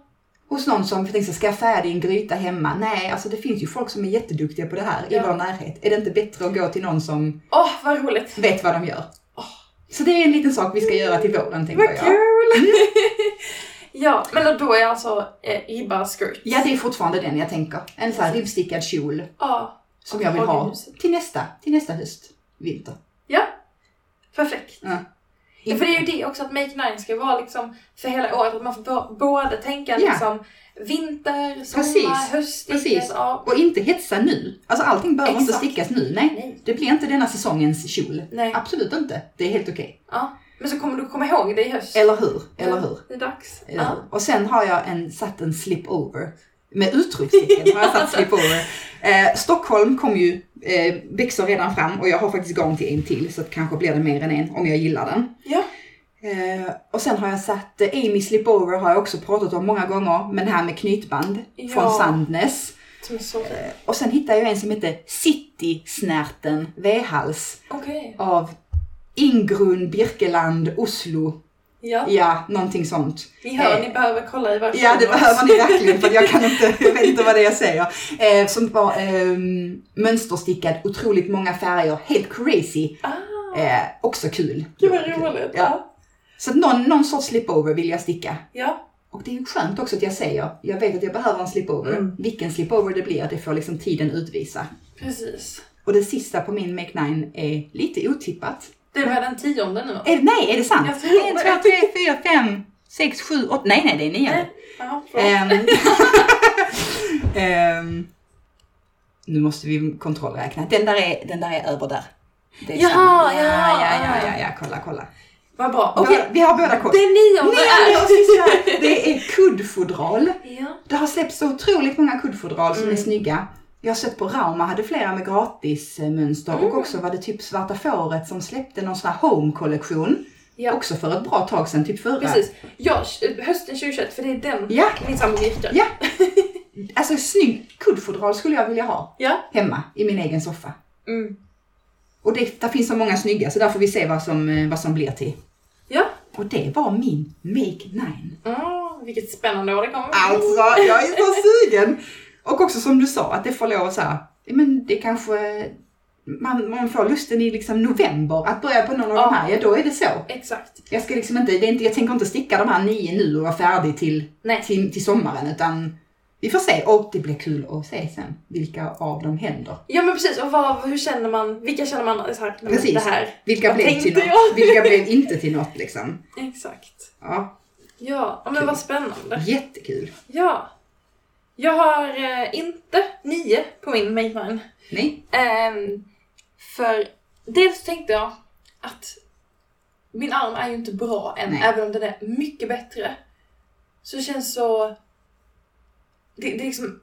Hos någon som tänkte, ska jag färga det i en gryta hemma? Nej, alltså det finns ju folk som är jätteduktiga på det här i Ja. vår närhet. Är det inte bättre att gå till någon som Åh vad roligt. vet vad de gör? Så det är en liten sak vi ska göra till våren tänker Vad jag. kul! ja, men då är alltså eh, ribba skirt. Ja, det är fortfarande den jag tänker. En sån här ribbstickad kjol Ja. som jag vill ha till nästa, till nästa höst, vinter. Ja. Perfekt. Ja. Ja, för det är ju det också att Make Nine ska vara liksom för hela året. Att man får både tänka Ja. liksom vinter, sommar, höststicket. Precis. Ja. Och inte hetsa nu. Alltså allting behöver inte Exakt. stickas nu. Nej. Nej. Det blir inte denna säsongens kjol. Nej. Absolut inte. Det är helt okej. ja. Men så kommer du komma ihåg det i höst. Eller hur? Eller hur? Det är dags. Ja. Och sen har jag en, satt en slip over. Med utropstecken har jag satt slip over. Eh, Stockholm kom ju, eh, växer redan fram och jag har faktiskt garn till en till så kanske blir det mer än en om jag gillar den. Ja. Eh, och sen har jag satt eh, Amy Slipover har jag också pratat om många gånger, men här med knytband Ja. från Sandnes. Eh, och sen hittade jag en som heter City-snärten V-hals Okej. av Ingrun Birkeland Oslo. Ja. Ja, någonting sånt. Ni hör, Eh, ni behöver kolla i våra Ja, det behöver ni verkligen för jag kan inte, jag vet inte vad det är jag säger. Eh, som var eh, mönsterstickad, otroligt många färger, helt crazy. Ah, Eh, också kul. gud vad roligt. Ja. Ja. Så någon, någon sorts slipover vill jag sticka. Ja. Och det är ju skönt också att jag säger, jag vet att jag behöver en slipover. Mm. Vilken slipover det blir, det får liksom tiden utvisa. Precis. Och det sista på min Make 9 är lite otippat. Det var den tionde nu. Är, nej, är det sant? Jag tror En, det. två, tre, fyra, fem, sex, sju, åtta. Nej, nej, det är nionde. Ja. Ehm, ehm, nu måste vi kontrollräkna. Den där är, den där är över där. Det är Jaha, samma. ja. ja, ja, ja, ja, kolla, kolla. Vad bra. Okej. Båda- Vi har båda koll. Det nionde är... det är kuddfodral. Ja. Det har släppts så otroligt många kuddfodral som Mm. är snygga. Jag har sett på Rauma hade flera med gratismönster Mm. och också var det typ Svarta Fåret som släppte någon sån här home-kollektion. Ja. Också för ett bra tag sedan, typ förra. Precis. Ja, hösten 2021, för det är den Ja. min sambo gifter. Ja. Alltså snygg kuddfodral skulle jag vilja ha Ja. hemma i min egen soffa. Mm. Och det, där finns så många snygga så där får vi se vad som, eh, vad som blir till. Ja. Och det var min Make 9. Mm, vilket spännande år det kommer. Alltså, jag är så sugen! Och också som du sa, att det får lov att säga, men det kanske, man, man får lusten i liksom november att börja på någon av Ja. de här, ja då är det så. Exakt. Jag ska liksom inte, det är inte, jag tänker inte sticka de här nio nu och vara färdig till, Nej. till, till sommaren utan vi får se och det blir kul att se sen vilka av dem händer. Ja men precis, och vad, hur känner man, vilka känner man så här, men Precis. det här? Vilka blev till något, jag? vilka blev inte till något liksom. Exakt. Ja, Ja, ja, men Kul. vad spännande. jättekul. Ja. Jag har eh, inte nio på min Make Mine. Nej. Ehm, för dels tänkte jag att min arm är ju inte bra än, Nej. även om den är mycket bättre. Så det känns så... Det, det är liksom...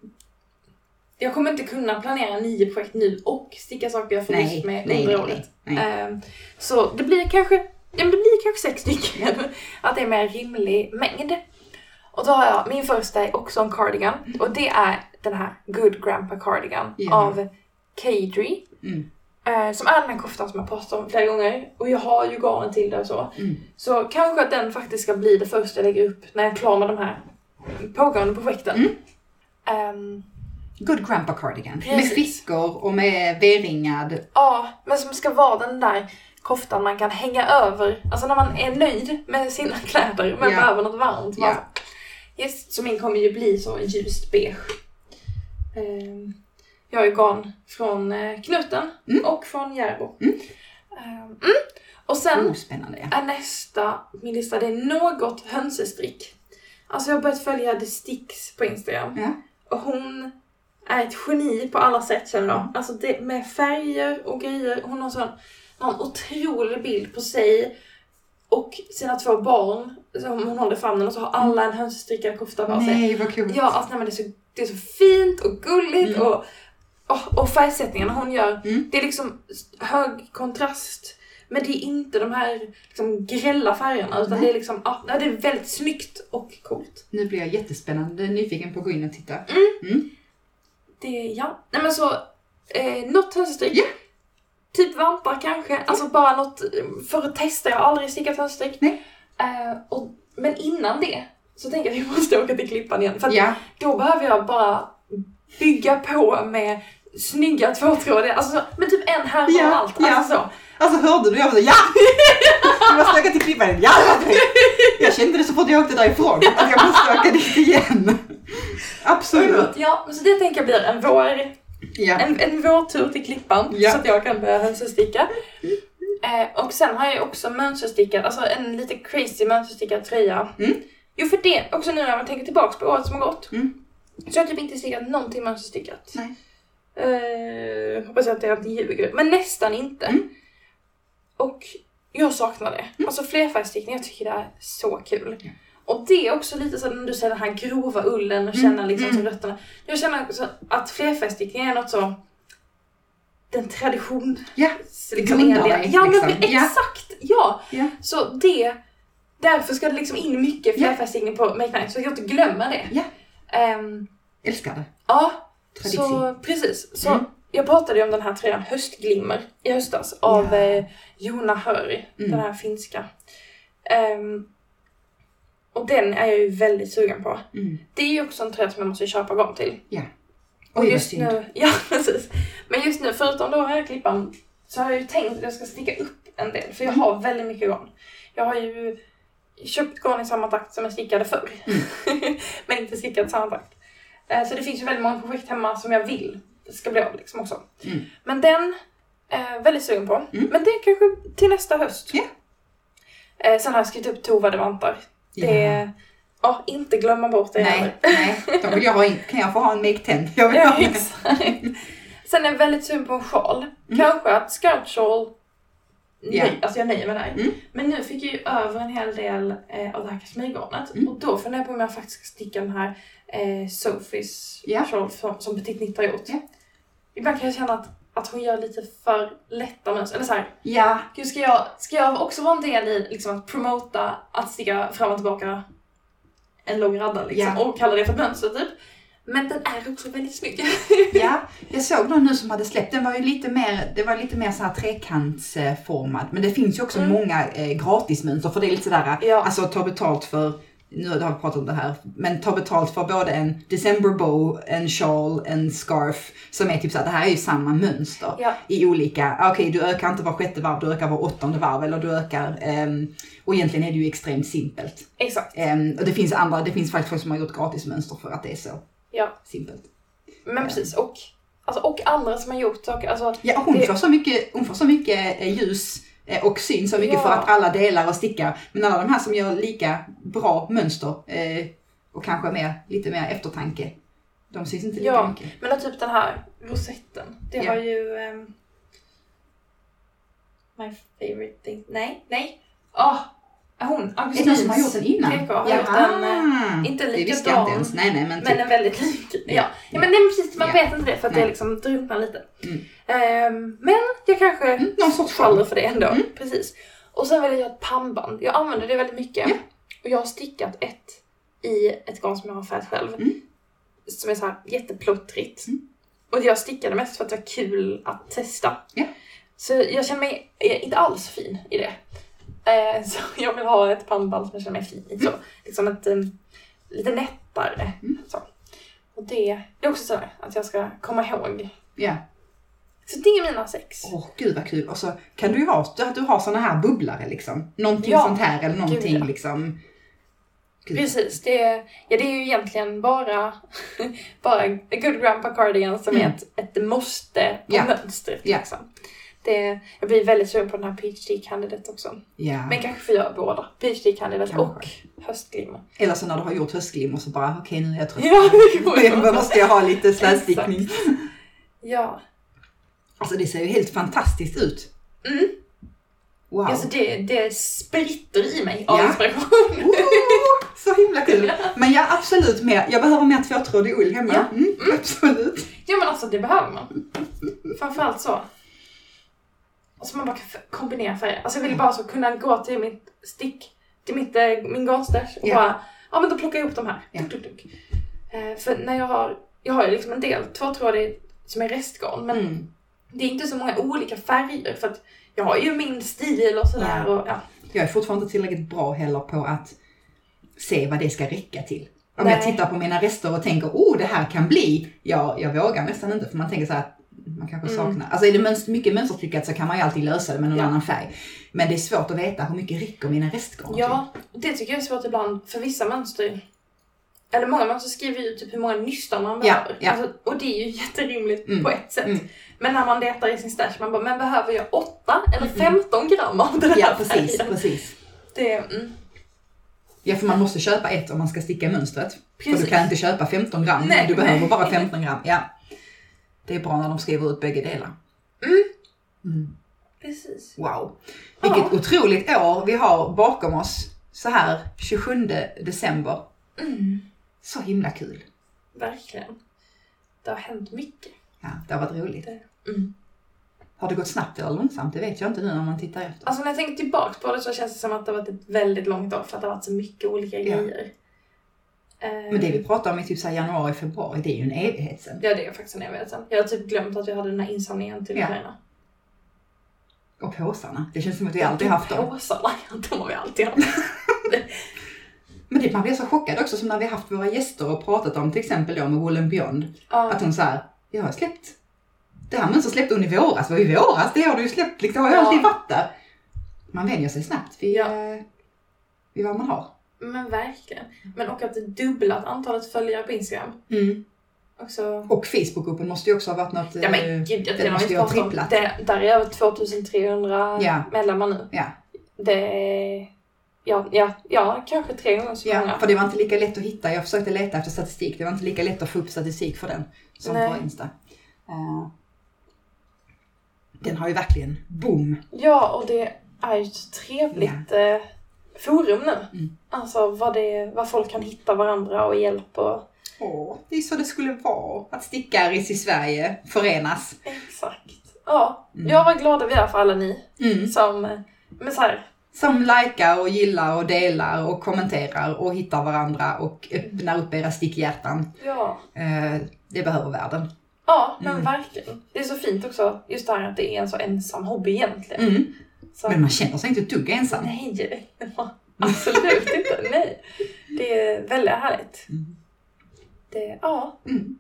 Jag kommer inte kunna planera nio projekt nu och sticka saker jag får Nej, lust med nej, under året. nej. Ehm, så det blir kanske, ja men det blir kanske sex stycken. att det är mer rimlig mängd. Och då har jag, min första är också en cardigan. Och det är den här Good Grandpa Cardigan Ja. av Kadri. Mm. Eh, som är den här koftan som jag pratat om flera gånger. Och jag har ju garnen till det och så. Mm. Så kanske att den faktiskt ska bli det första jag lägger upp när jag är klar med de här pågående projekten. Mm. Ehm, Good Grandpa Cardigan. Med Precis. fickor och med V-ringad. Ja, men som ska vara den där koftan man kan hänga över. Alltså när man är nöjd med sina kläder men Ja. behöver något varmt. Ja. Yes, så min kommer ju bli så ljust beige. Ehm, jag ju garn från eh, Knuten Mm. och från Järbo. Mm. Ehm, mm. Och sen Oh, ja. är nästa, min lista, det är något hönsestrick. Alltså jag har börjat följa The Sticks på Instagram. Ja. Och hon är ett geni på alla sätt känner jag. Alltså det, med färger och grejer. Hon har sån, någon otrolig bild på sig och sina två barn som hon håller famnen och så har alla en hönsstrickad kofta på sig. Nej, vad kul. Ja, alltså nej, men det, är så, det är så fint och gulligt Mm. och, och, och färgsättningarna hon gör. Mm. Det är liksom hög kontrast. Men det är inte de här liksom, grälla färgerna utan Nej. det är liksom, ja, det är väldigt snyggt och coolt. Nu blir jag jättespännande nyfiken på att gå in och titta. Det, ja. Nej men så, eh, något hönsestrick. Ja. Typ vantar kanske. Alltså bara något eh, för att testa. Jag har aldrig stickat hönsestrick. Nej. Eh, och, men innan det så tänker jag att vi måste åka till Klippan igen. För Ja, då behöver jag bara bygga på med snygga tvåtrådiga, alltså så, men typ en här Ja, och allt. ja. Alltså så. alltså hörde du? Jag var så ja! Du måste åka till Klippan. Ja! Jag kände det så fort jag åkte därifrån. Att jag måste åka dit igen. Absolut. Ja, så det tänker jag blir en vår, Ja. en, en vårtur till Klippan så att jag kan börja hönsesticka. Eh, och sen har jag också mönsterstickat, alltså en lite crazy mönsterstickad tröja. Mm. Jo för det, också nu när man tänker tillbaks på året som har gått. Mm. Så jag har typ inte stickat någonting mönsterstickat. Nej. Eh, hoppas jag att jag inte ljuger, men nästan inte. Mm. Och jag saknar det. Alltså flerfärgstickning, jag tycker det är så kul. Och det är också lite så när du ser den här grova ullen och känner liksom mm. rötterna. Jag känner att flerfärgstickning är något så den tradition Ja, liksom, dig, Ja men liksom. Exakt! Ja. Ja. Så det, därför ska det liksom in mycket flerfärgstickning på Make Night så jag inte glömmer det. Ja. Ehm, älskar det. ja, Tradition. så precis. Så Mm. jag pratade ju om den här tröjan Höstglimmer i höstas av Ja. eh, Jona Höri, Mm. den här finska. Ehm, och den är jag ju väldigt sugen på. Mm. Det är ju också en tröja som jag måste köpa garn till. Ja. Och just nu, ja precis. Men just nu, förutom då här klippan, så har jag ju tänkt att jag ska sticka upp en del. För jag Mm. har väldigt mycket garn. Jag har ju köpt garn i samma takt som jag stickade förr. Mm. Men inte stickat i samma takt. Eh, Så det finns ju väldigt många projekt hemma som jag vill ska bli av liksom också. Mm. Men den är jag väldigt sugen på. Mm. Men det kanske till nästa höst. Eh, Sen har jag skrivit upp tovade vantar. Det, Ja. ja, inte glömma bort det. Nej, nej. Då vill jag ha in, kan jag få ha en Make 10? Jag vill Ja, ha exakt. Sen är jag väldigt sugen på en sjal. Mm. Kanske att scout shawl, Ja. nej, alltså jag nöjer mig där. Mm. Men nu fick jag ju över en hel del eh, av det här kashmirgarnet. Mm. Och då funderar jag på om jag faktiskt ska sticka den här eh, Sophies Ja. shawl som, som Petit Nitt har gjort. Ja. Ibland kan jag känna att, att hon gör lite för lätta mönster. Eller så här, Ja, gud, ska, jag, ska jag också vara en del i liksom, att promota att sticka fram och tillbaka en lång radda liksom, Ja. och kalla det för ett mönster typ. Men den är också väldigt snygg. ja. Jag såg någon nu som hade släppt, den var ju lite mer, det var lite mer så här trekantsformad. Men det finns ju också Mm. många eh, gratismönster för det är lite sådär, Ja. alltså ta betalt för nu har vi pratat om det här, men ta betalt för både en december bow, en shawl, en scarf som är typ såhär, det här är ju samma mönster Ja. i olika, okej du ökar inte var sjätte varv, du ökar var åttonde varv eller du ökar, ehm, och egentligen är det ju extremt simpelt. Exakt. Ehm, och det finns andra, det finns faktiskt folk som har gjort gratismönster för att det är så Ja. simpelt. Men precis, och, alltså, och andra som har gjort saker. Alltså, Ja, hon, Det- får så mycket, hon får så mycket eh, ljus och syn så mycket Ja. för att alla delar och stickar. Men alla de här som gör lika bra mönster eh, och kanske mer, lite mer eftertanke De syns inte lika Ja, mycket. men typ den här rosetten. Det Ja. har ju... ehm, my favorite thing. Nej, nej. Åh! Hon, Är det någon Augustins. som har gjort den innan? PK har gjort en, eh, inte likadan, inte ens. Nej, nej, men typ. Men en väldigt lik. Ja, ja. Ja. men nej, precis. Man Ja. vet inte det för att Nej. det liksom drunknar lite. Mm. Ehm, men jag kanske Mm, någon sorts faller för det ändå. Mm. Precis. Och sen vill jag göra ett pannband. Jag använder det väldigt mycket. Ja. Och jag har stickat ett i ett garn som jag har färgat själv. Mm. Som är så här jätteplottrigt. Mm. Och jag stickade mest för att det var kul att testa. Ja. Så jag känner mig eh, inte alls fin i det. Eh, så jag vill ha ett pannband som jag känner mig fin i. Så, liksom ett um, lite nättare. Mm. Så. Och det, det är också så här, att jag ska komma ihåg. Ja. Så det är mina sex. Åh, gud vad kul. Och så kan du ju ha, att du har såna här bubblare liksom. Någonting Ja, sånt här eller någonting gud, ja. liksom. Gud. Precis, det är, ja, det är ju egentligen bara, bara A Good Grandpa Cardigan som Mm. är ett, ett måste på Ja. mönstret. Liksom. Det, jag blir väldigt sugen på den här PhD Candidate också. Ja. Men kanske får göra båda. PhD Candidate Kanske. och höstglimmer. Eller så när du har gjort höstglim och så bara, okej nu är jag trött. Ja. Då måste jag ha lite slätstickning. Ja. Alltså det ser ju helt fantastiskt ut. Mm. Wow. Alltså det, det spritter i mig av Ja. inspiration. Oh, så himla kul. Men jag är absolut med. Jag behöver mer tvåtrådig ull hemma. Ja. Mm, absolut. Ja men alltså det behöver man. Framförallt så. Alltså man bara kan kombinera färger. Alltså jag vill bara så kunna gå till mitt stick, till mitt, eh, min garnstash och Ja. bara, ja men då plockar jag ihop de här. Ja. Tuk, tuk, tuk. Eh, för när jag har, jag har ju liksom en del tvåtrådig som är restgarn men Mm. det är inte så många olika färger för att jag har ju min stil och sådär Ja. och ja. Jag är fortfarande inte tillräckligt bra heller på att se vad det ska räcka till. Om Nej. jag tittar på mina rester och tänker, oh det här kan bli. Ja, jag vågar nästan inte för man tänker så här, man kanske Mm. saknar. Alltså är det mönster, mycket mönsterstyckat så kan man ju alltid lösa det med någon Ja. annan färg. Men det är svårt att veta hur mycket räcker mina restgarn. Ja, det tycker jag är svårt ibland för vissa mönster. Eller många mönster skriver ju typ hur många nystan man Ja, behöver. ja. Alltså, och det är ju jätterimligt Mm, på ett sätt. mm. Men när man letar i sin stash, man bara, men behöver jag 8 eller 15 gram av den här Ja, precis, färgen? precis. Det, mm, Ja, för man måste köpa ett om man ska sticka mönstret. För Precis. du kan inte köpa 15 gram, Nej, du behöver bara 15 gram. Ja. Det är bra när de skriver ut bägge delar. Mm. Mm. precis. Wow. Vilket otroligt år vi har bakom oss så här 27 december. Mm, Så himla kul. verkligen. Det har hänt mycket. Ja, det har varit roligt. Mm. Har det gått snabbt eller långsamt? Det vet jag inte nu när man tittar efter. Alltså när jag tänker tillbaka på det så känns det som att det har varit ett väldigt långt år för att det har varit så mycket olika Ja. grejer. Men det vi pratar om i typ så januari, februari, det är ju en evighet sen. Ja, det är faktiskt en evighet sedan. Jag har typ glömt att vi hade den här insamlingen till Ja. Ukraina. Och påsarna. Det känns som att vi alltid haft dem. Påsarna, ja, de har vi alltid haft. Men det, man blir så chockad också som när vi haft våra gäster och pratat om till exempel då med Wool Beyond. Ja. Att hon såhär, jag har släppt. Det här mönstret släppte hon i våras. Vad i våras? Det har du ju släppt. liksom. Det har ju Ja. alltid varit där. Man vänjer sig snabbt vid, Ja. eh, vid vad man har. Men verkligen. Men och att det dubblat antalet följare på Instagram. Också... Och Facebookgruppen måste ju också ha varit något... Ja eh, men gud, det, den har måste ju ha tripplat. Det, där är över 2300 Ja. medlemmar nu. Ja. Det. Ja, ja, ja, kanske tre gånger så Ja, många. för det var inte lika lätt att hitta. Jag försökte leta efter statistik. Det var inte lika lätt att få upp statistik för den som Nej. på Insta. Eh, den har ju verkligen boom. Ja, och det är ju så trevligt eh, forum nu. Mm. Alltså vad, det, vad folk kan hitta varandra och hjälp och... Åh, det är så det skulle vara. Att stickaris i Sverige förenas. Exakt. Ja, Mm. jag var glada vi är för alla ni Mm. som... Men så här, Som likar och gillar och delar och kommenterar och hittar varandra och öppnar upp era stickhjärtan. ja. Eh, det behöver världen. Ja, men Mm. verkligen. Det är så fint också, just det här att det är en så ensam hobby egentligen. Så, Men man känner sig inte ett dugg ensam. Nej, absolut inte. Nej. Det är väldigt härligt. Mm. Det, ja, Mm.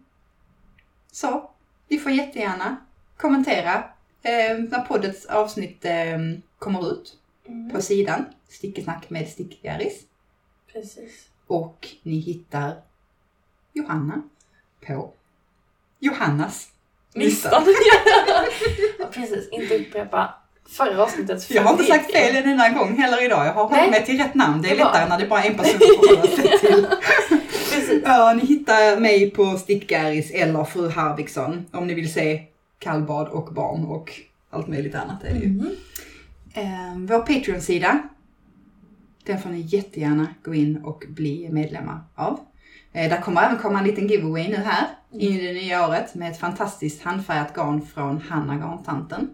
Så, ni får jättegärna kommentera eh, när poddets avsnitt eh, kommer ut mm, på sidan. Stickesnack med Stickgaris. precis. Och ni hittar Johanna på Johannas Listan. ja, precis. Inte upprepa förra avsnittets Jag har inte sagt fel en enda gång heller idag. Jag har hållit mig till rätt namn. Det är var- lättare när det är bara en person som förhåller sig till. Ja, ni hittar mig på Stickgaris eller Fru Harviksson om ni vill se kallbad och barn och allt möjligt annat är det ju. Mm. Eh, vår Patreon-sida, den får ni jättegärna gå in och bli medlemmar av. Eh, där kommer även komma en liten giveaway nu här in i det nya året med ett fantastiskt handfärgat garn från Hanna Garntanten.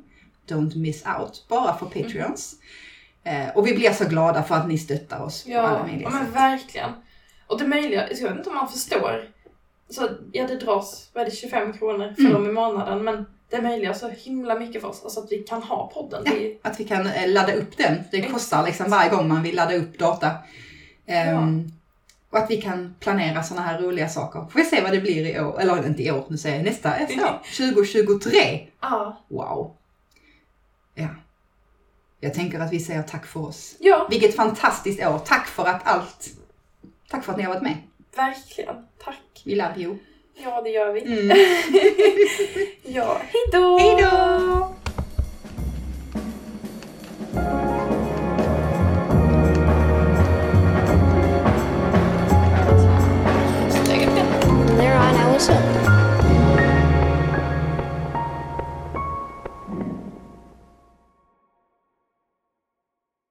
Don't miss out, bara för Patreons. Eh, och vi blir så glada för att ni stöttar oss på alla Ja, möjliga ja men sätt. verkligen. Och det möjliga, jag vet inte om man förstår. Så ja, det dras, vad är det, 25 kronor för Mm. dem i månaden. Men det möjliga så himla mycket för oss. Alltså att vi kan ha podden. Ja. Är- Att vi kan eh, ladda upp den. Det kostar liksom varje gång man vill ladda upp data. Ehm, Och att vi kan planera sådana här roliga saker. Får vi se vad det blir i år, eller inte i år, nu säger jag nästa, nästa år. 2023. Ja. Wow. Ja. Jag tänker att vi säger tack för oss. Ja. Vilket fantastiskt år. Tack för att allt. Tack för att ni har varit med. Verkligen. Tack. Vi love you. Ja, det gör vi. Mm. ja, hejdå! Hejdå! Later on,